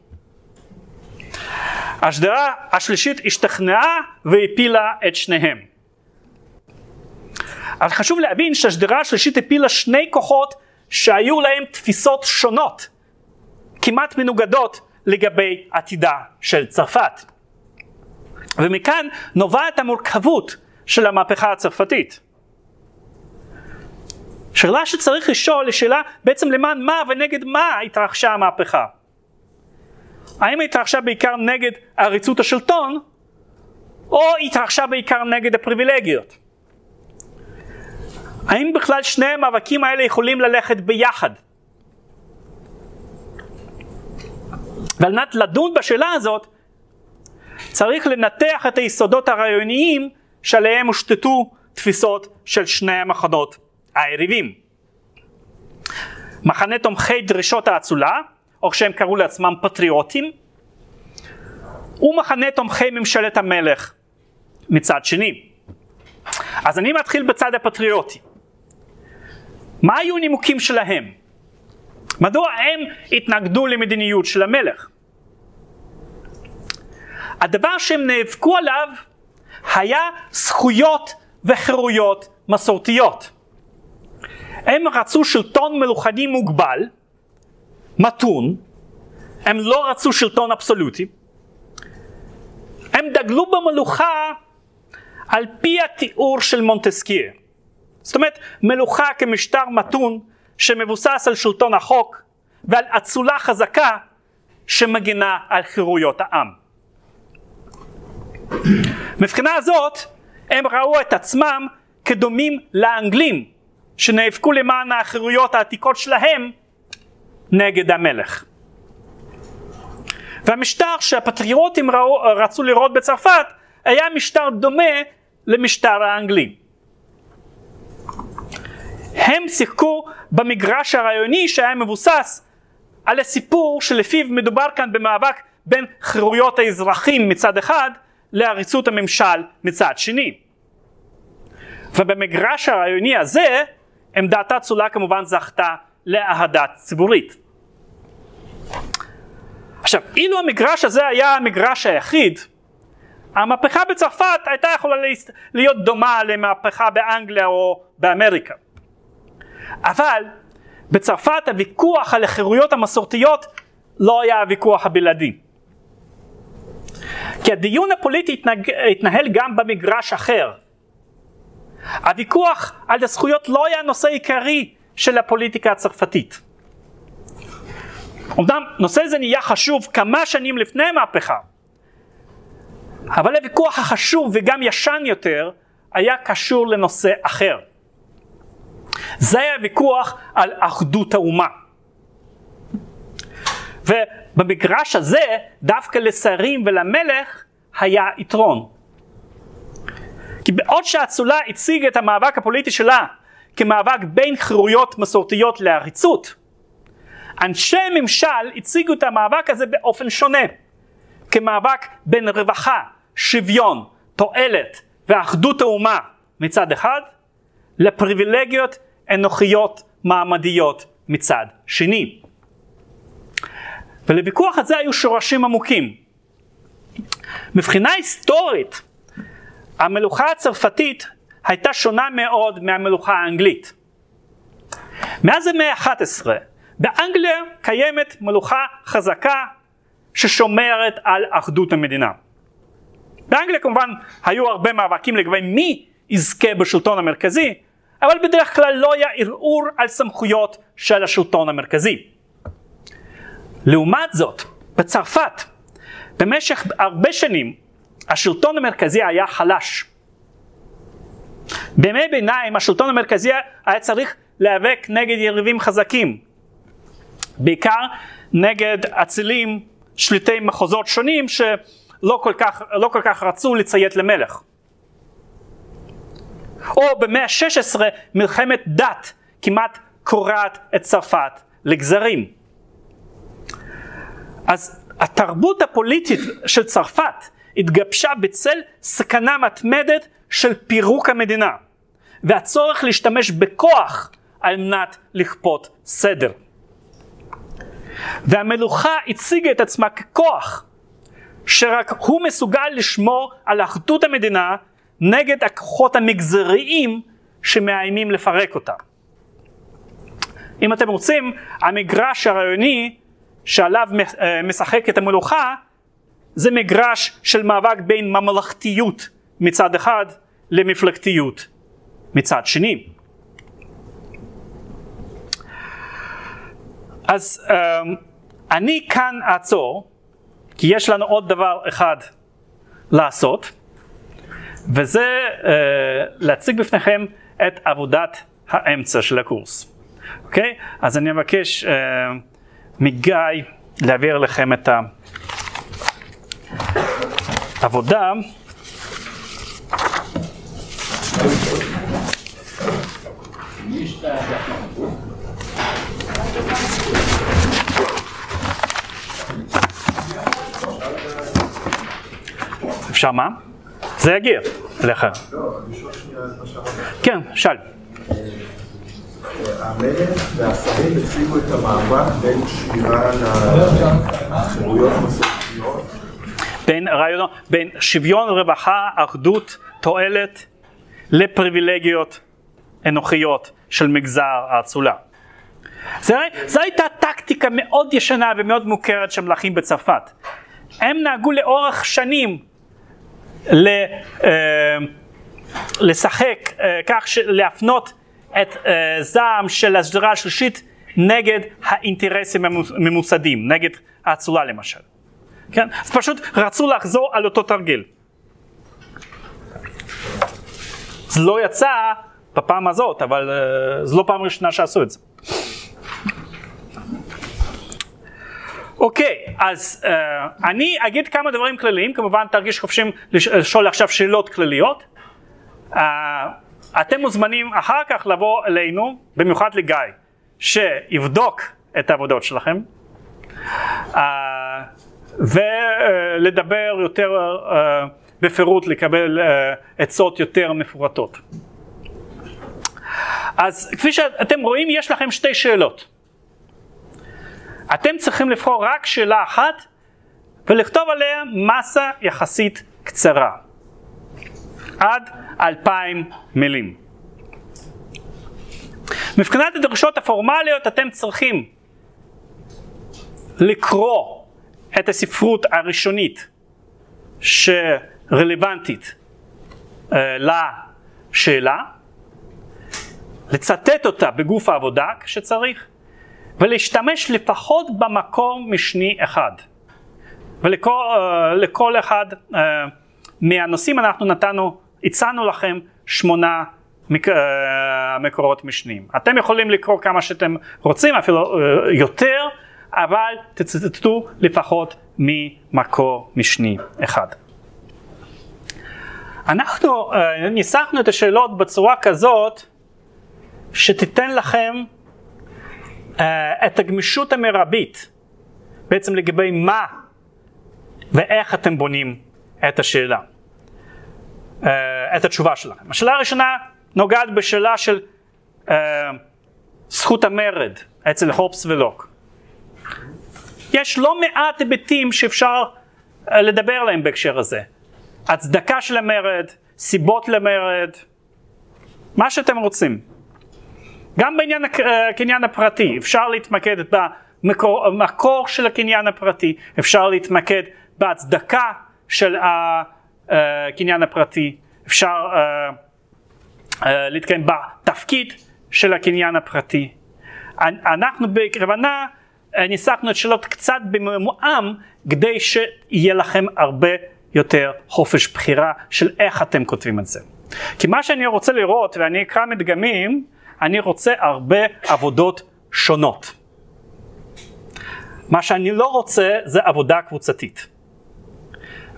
השדרה השלישית השתכנעה והפילה את שניהם. אבל חשוב להבין שהשדרה השלישית הפילה שני כוחות שהיו להם תפיסות שונות, כמעט מנוגדות לגבי עתידה של צרפת. ומכאן נובעת המורכבות של המהפכה הצרפתית. שאלה שצריך לשאול היא שאלה בעצם למען מה ונגד מה התרחשה המהפכה. האם התרחשה בעיקר נגד עריצות השלטון, או התרחשה בעיקר נגד הפריבילגיות? האם בכלל שני המאבקים האלה יכולים ללכת ביחד? ועל מנת לדון בשאלה הזאת, צריך לנתח את היסודות הרעיוניים שעליהם הושתתו תפיסות של שני המחנות היריבים. מחנה תומכי דרישות האצולה, או שהם קראו לעצמם פטריוטים, ומחנה תומכי ממשלת המלך מצד שני. אז אני מתחיל בצד הפטריוטי. מה היו הנימוקים שלהם? מדוע הם התנגדו למדיניות של המלך? הדבר שהם נאבקו עליו היה זכויות וחירויות מסורתיות. הם רצו שלטון מלוכני מוגבל, מתון, הם לא רצו שלטון אבסולוטי, הם דגלו במלוכה על פי התיאור של מונטסקייה. זאת אומרת, מלוכה כמשטר מתון שמבוסס על שלטון החוק ועל אצולה חזקה שמגינה על חירויות העם. מבחינה הזאת, הם ראו את עצמם כדומים לאנגלים שנאבקו למען החירויות העתיקות שלהם נגד המלך. והמשטר שהפטריוטים ראו, רצו לראות בצרפת היה משטר דומה למשטר האנגלי. הם שיחקו במגרש הרעיוני שהיה מבוסס על הסיפור שלפיו מדובר כאן במאבק בין חירויות האזרחים מצד אחד לעריצות הממשל מצד שני. ובמגרש הרעיוני הזה עמדת האצולה כמובן זכתה לאהדה ציבורית. עכשיו, אילו המגרש הזה היה המגרש היחיד, המהפכה בצרפת הייתה יכולה להיות דומה למהפכה באנגליה או באמריקה. אבל בצרפת הוויכוח על החירויות המסורתיות לא היה הוויכוח הבלעדי. כי הדיון הפוליטי. התנהל גם במגרש אחר. הוויכוח על הזכויות לא היה נושא עיקרי של הפוליטיקה הצרפתית. אמנם נושא זה נהיה חשוב כמה שנים לפני המהפכה, אבל הוויכוח החשוב וגם ישן יותר היה קשור לנושא אחר. זה היה ויכוח על אחדות האומה. ובמגרש הזה דווקא לשרים ולמלך היה יתרון. כי בעוד שהאצולה הציגה את המאבק הפוליטי שלה כמאבק בין חירויות מסורתיות לעריצות, אנשי ממשל הציגו את המאבק הזה באופן שונה, כמאבק בין רווחה, שוויון, תועלת ואחדות האומה מצד אחד, לפריבילגיות אנוכיות מעמדיות מצד שני. ולוויכוח הזה היו שורשים עמוקים. מבחינה היסטורית, המלוכה הצרפתית הייתה שונה מאוד מהמלוכה האנגלית. מאז המאה ה-11, באנגליה קיימת מלוכה חזקה ששומרת על אחדות המדינה. באנגליה כמובן היו הרבה מאבקים לגבי מי יזכה בשלטון המרכזי, אבל בדרך כלל לא היה ערעור על סמכויות של השלטון המרכזי. לעומת זאת, בצרפת, במשך הרבה שנים השלטון המרכזי היה חלש. בימי ביניים השלטון המרכזי היה צריך להיאבק נגד יריבים חזקים, בעיקר נגד אצילים שליטי מחוזות שונים שלא כל כך, לא כל כך רצו לציית למלך. או במאה ה-16 מלחמת דת כמעט קורעת את צרפת לגזרים. אז התרבות הפוליטית של צרפת התגבשה בצל סכנה מתמדת של פירוק המדינה והצורך להשתמש בכוח על מנת לכפות סדר. והמלוכה הציגה את עצמה ככוח שרק הוא מסוגל לשמור על אחדות המדינה נגד הכוחות המגזריים שמאיימים לפרק אותה. אם אתם רוצים, המגרש הרעיוני שעליו אה, משחקת המלוכה זה מגרש של מאבק בין ממלכתיות מצד אחד למפלגתיות מצד שני. אז um, אני כאן אעצור, כי יש לנו עוד דבר אחד לעשות, וזה uh, להציג בפניכם את עבודת האמצע של הקורס. אוקיי? Okay? אז אני מבקש uh, מגיא להעביר לכם את העבודה. אפשר מה? זה יגיע אליך. מה שאמרת. כן, שאל. המלך והשרים הציגו את המאבק בין שמירה לחירויות מסורתיות. בין רעיונות, בין שוויון, רווחה, אחדות, תועלת, לפריבילגיות אנוכיות של מגזר האצולה. זו הייתה טקטיקה מאוד ישנה ומאוד מוכרת של מלכים בצרפת. הם נהגו לאורך שנים ל, אה, לשחק אה, כך, להפנות את אה, זעם של השדרה השלישית נגד האינטרסים הממוסדים, נגד האצולה למשל. כן? אז פשוט רצו לחזור על אותו תרגיל. זה לא יצא בפעם הזאת, אבל uh, זו לא פעם ראשונה שעשו את זה. אוקיי, okay, אז uh, אני אגיד כמה דברים כלליים, כמובן תרגיש חופשים לשאול עכשיו שאלות כלליות. Uh, אתם מוזמנים אחר כך לבוא אלינו, במיוחד לגיא, שיבדוק את העבודות שלכם, uh, ולדבר יותר uh, בפירוט, לקבל uh, עצות יותר מפורטות. אז כפי שאתם רואים, יש לכם שתי שאלות. אתם צריכים לבחור רק שאלה אחת ולכתוב עליה מסה יחסית קצרה, עד אלפיים מילים. מבחינת הדרישות הפורמליות אתם צריכים לקרוא את הספרות הראשונית שרלוונטית אה, לשאלה, לצטט אותה בגוף העבודה כשצריך, ולהשתמש לפחות במקור משני אחד. ולכל uh, אחד uh, מהנושאים אנחנו נתנו, הצענו לכם שמונה מק, uh, מקורות משניים. אתם יכולים לקרוא כמה שאתם רוצים, אפילו uh, יותר, אבל תצטטו לפחות ממקור משני אחד. אנחנו uh, ניסחנו את השאלות בצורה כזאת שתיתן לכם uh, את הגמישות המרבית בעצם לגבי מה ואיך אתם בונים את השאלה, uh, את התשובה שלכם. השאלה הראשונה נוגעת בשאלה של זכות המרד אצל הופס ולוק. יש לא מעט היבטים שאפשר uh, לדבר עליהם בהקשר הזה. הצדקה של המרד, סיבות למרד, מה שאתם רוצים. גם בעניין הקניין הפרטי אפשר להתמקד במקור של הקניין הפרטי, אפשר להתמקד בהצדקה של הקניין הפרטי, אפשר להתקיים בתפקיד של הקניין הפרטי. אנחנו בכוונה ניסחנו את שאלות קצת במועם כדי שיהיה לכם הרבה יותר חופש בחירה של איך אתם כותבים את זה. כי מה שאני רוצה לראות, ואני אקרא מדגמים, אני רוצה הרבה עבודות שונות. מה שאני לא רוצה זה עבודה קבוצתית.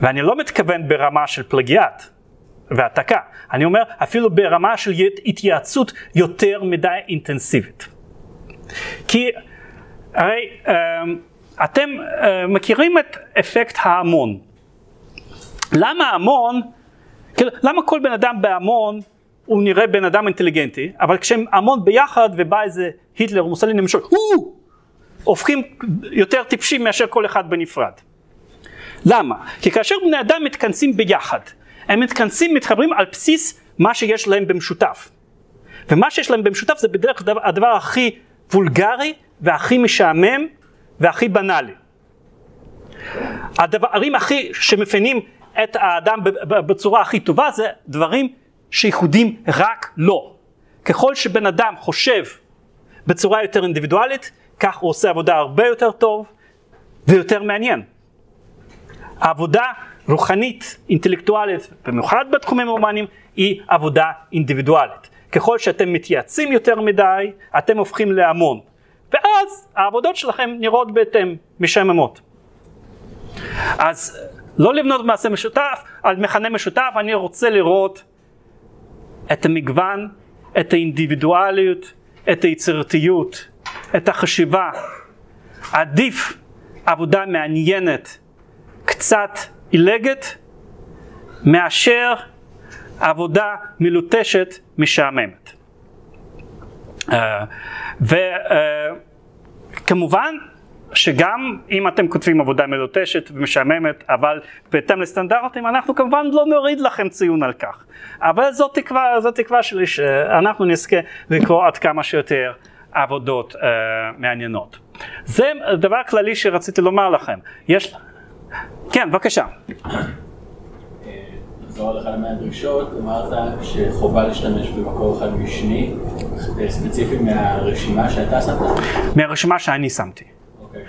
ואני לא מתכוון ברמה של פלגיאט והעתקה, אני אומר אפילו ברמה של התייעצות יותר מדי אינטנסיבית. כי הרי אמ, אתם אמ, מכירים את אפקט ההמון. למה המון, כאילו, למה כל בן אדם בהמון הוא נראה בן אדם אינטליגנטי, אבל כשהם המון ביחד ובא איזה היטלר או מוסליני למשל, הופכים יותר טיפשים מאשר כל אחד בנפרד. למה? כי כאשר בני אדם מתכנסים ביחד, הם מתכנסים, מתחברים על בסיס מה שיש להם במשותף. ומה שיש להם במשותף זה בדרך כלל הדבר הכי וולגרי והכי משעמם והכי בנאלי. הדברים הכי שמפנים את האדם בצורה הכי טובה זה דברים שייחודים רק לו. ככל שבן אדם חושב בצורה יותר אינדיבידואלית, כך הוא עושה עבודה הרבה יותר טוב ויותר מעניין. העבודה רוחנית, אינטלקטואלית, במיוחד בתחומים ההומניים, היא עבודה אינדיבידואלית. ככל שאתם מתייעצים יותר מדי, אתם הופכים להמון. ואז העבודות שלכם נראות בהתאם, משעממות. אז לא לבנות מעשה משותף על מכנה משותף, אני רוצה לראות את המגוון, את האינדיבידואליות, את היצירתיות, את החשיבה. עדיף עבודה מעניינת, קצת עילגת, מאשר עבודה מלוטשת, משעממת. Uh, וכמובן uh, שגם אם אתם כותבים עבודה מלוטשת ומשעממת, אבל בהתאם לסטנדרטים, אנחנו כמובן לא נוריד לכם ציון על כך. אבל זאת תקווה, זאת תקווה שלי שאנחנו נזכה לקרוא עד כמה שיותר עבודות uh, מעניינות. זה דבר כללי שרציתי לומר לכם. יש... כן, בבקשה. לחזור על אחד מהדרישות, אמרת שחובה להשתמש במקור אחד משני, ספציפי מהרשימה שאתה שמת? מהרשימה שאני שמתי. אוקיי,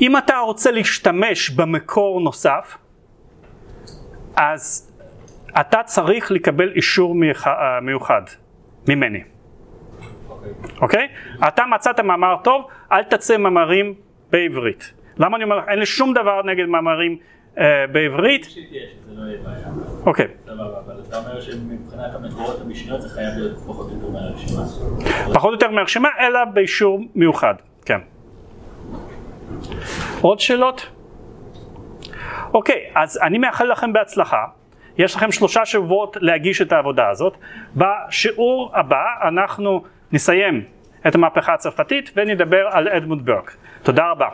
אם אתה רוצה להשתמש במקור נוסף, אז אתה צריך לקבל אישור אה, מיוחד ממני. אוקיי? Okay. Okay? אתה מצאת מאמר טוב, אל תצא מאמרים בעברית. למה אני אומר לך? אין לי שום דבר נגד מאמרים בעברית. לא אוקיי. פחות או יותר מהרשימה, אלא באישור מיוחד, כן. עוד שאלות? אוקיי, אז אני מאחל לכם בהצלחה. יש לכם שלושה שבועות להגיש את העבודה הזאת. בשיעור הבא אנחנו נסיים את המהפכה הצרפתית ונדבר על אדמונד ברק. תודה רבה.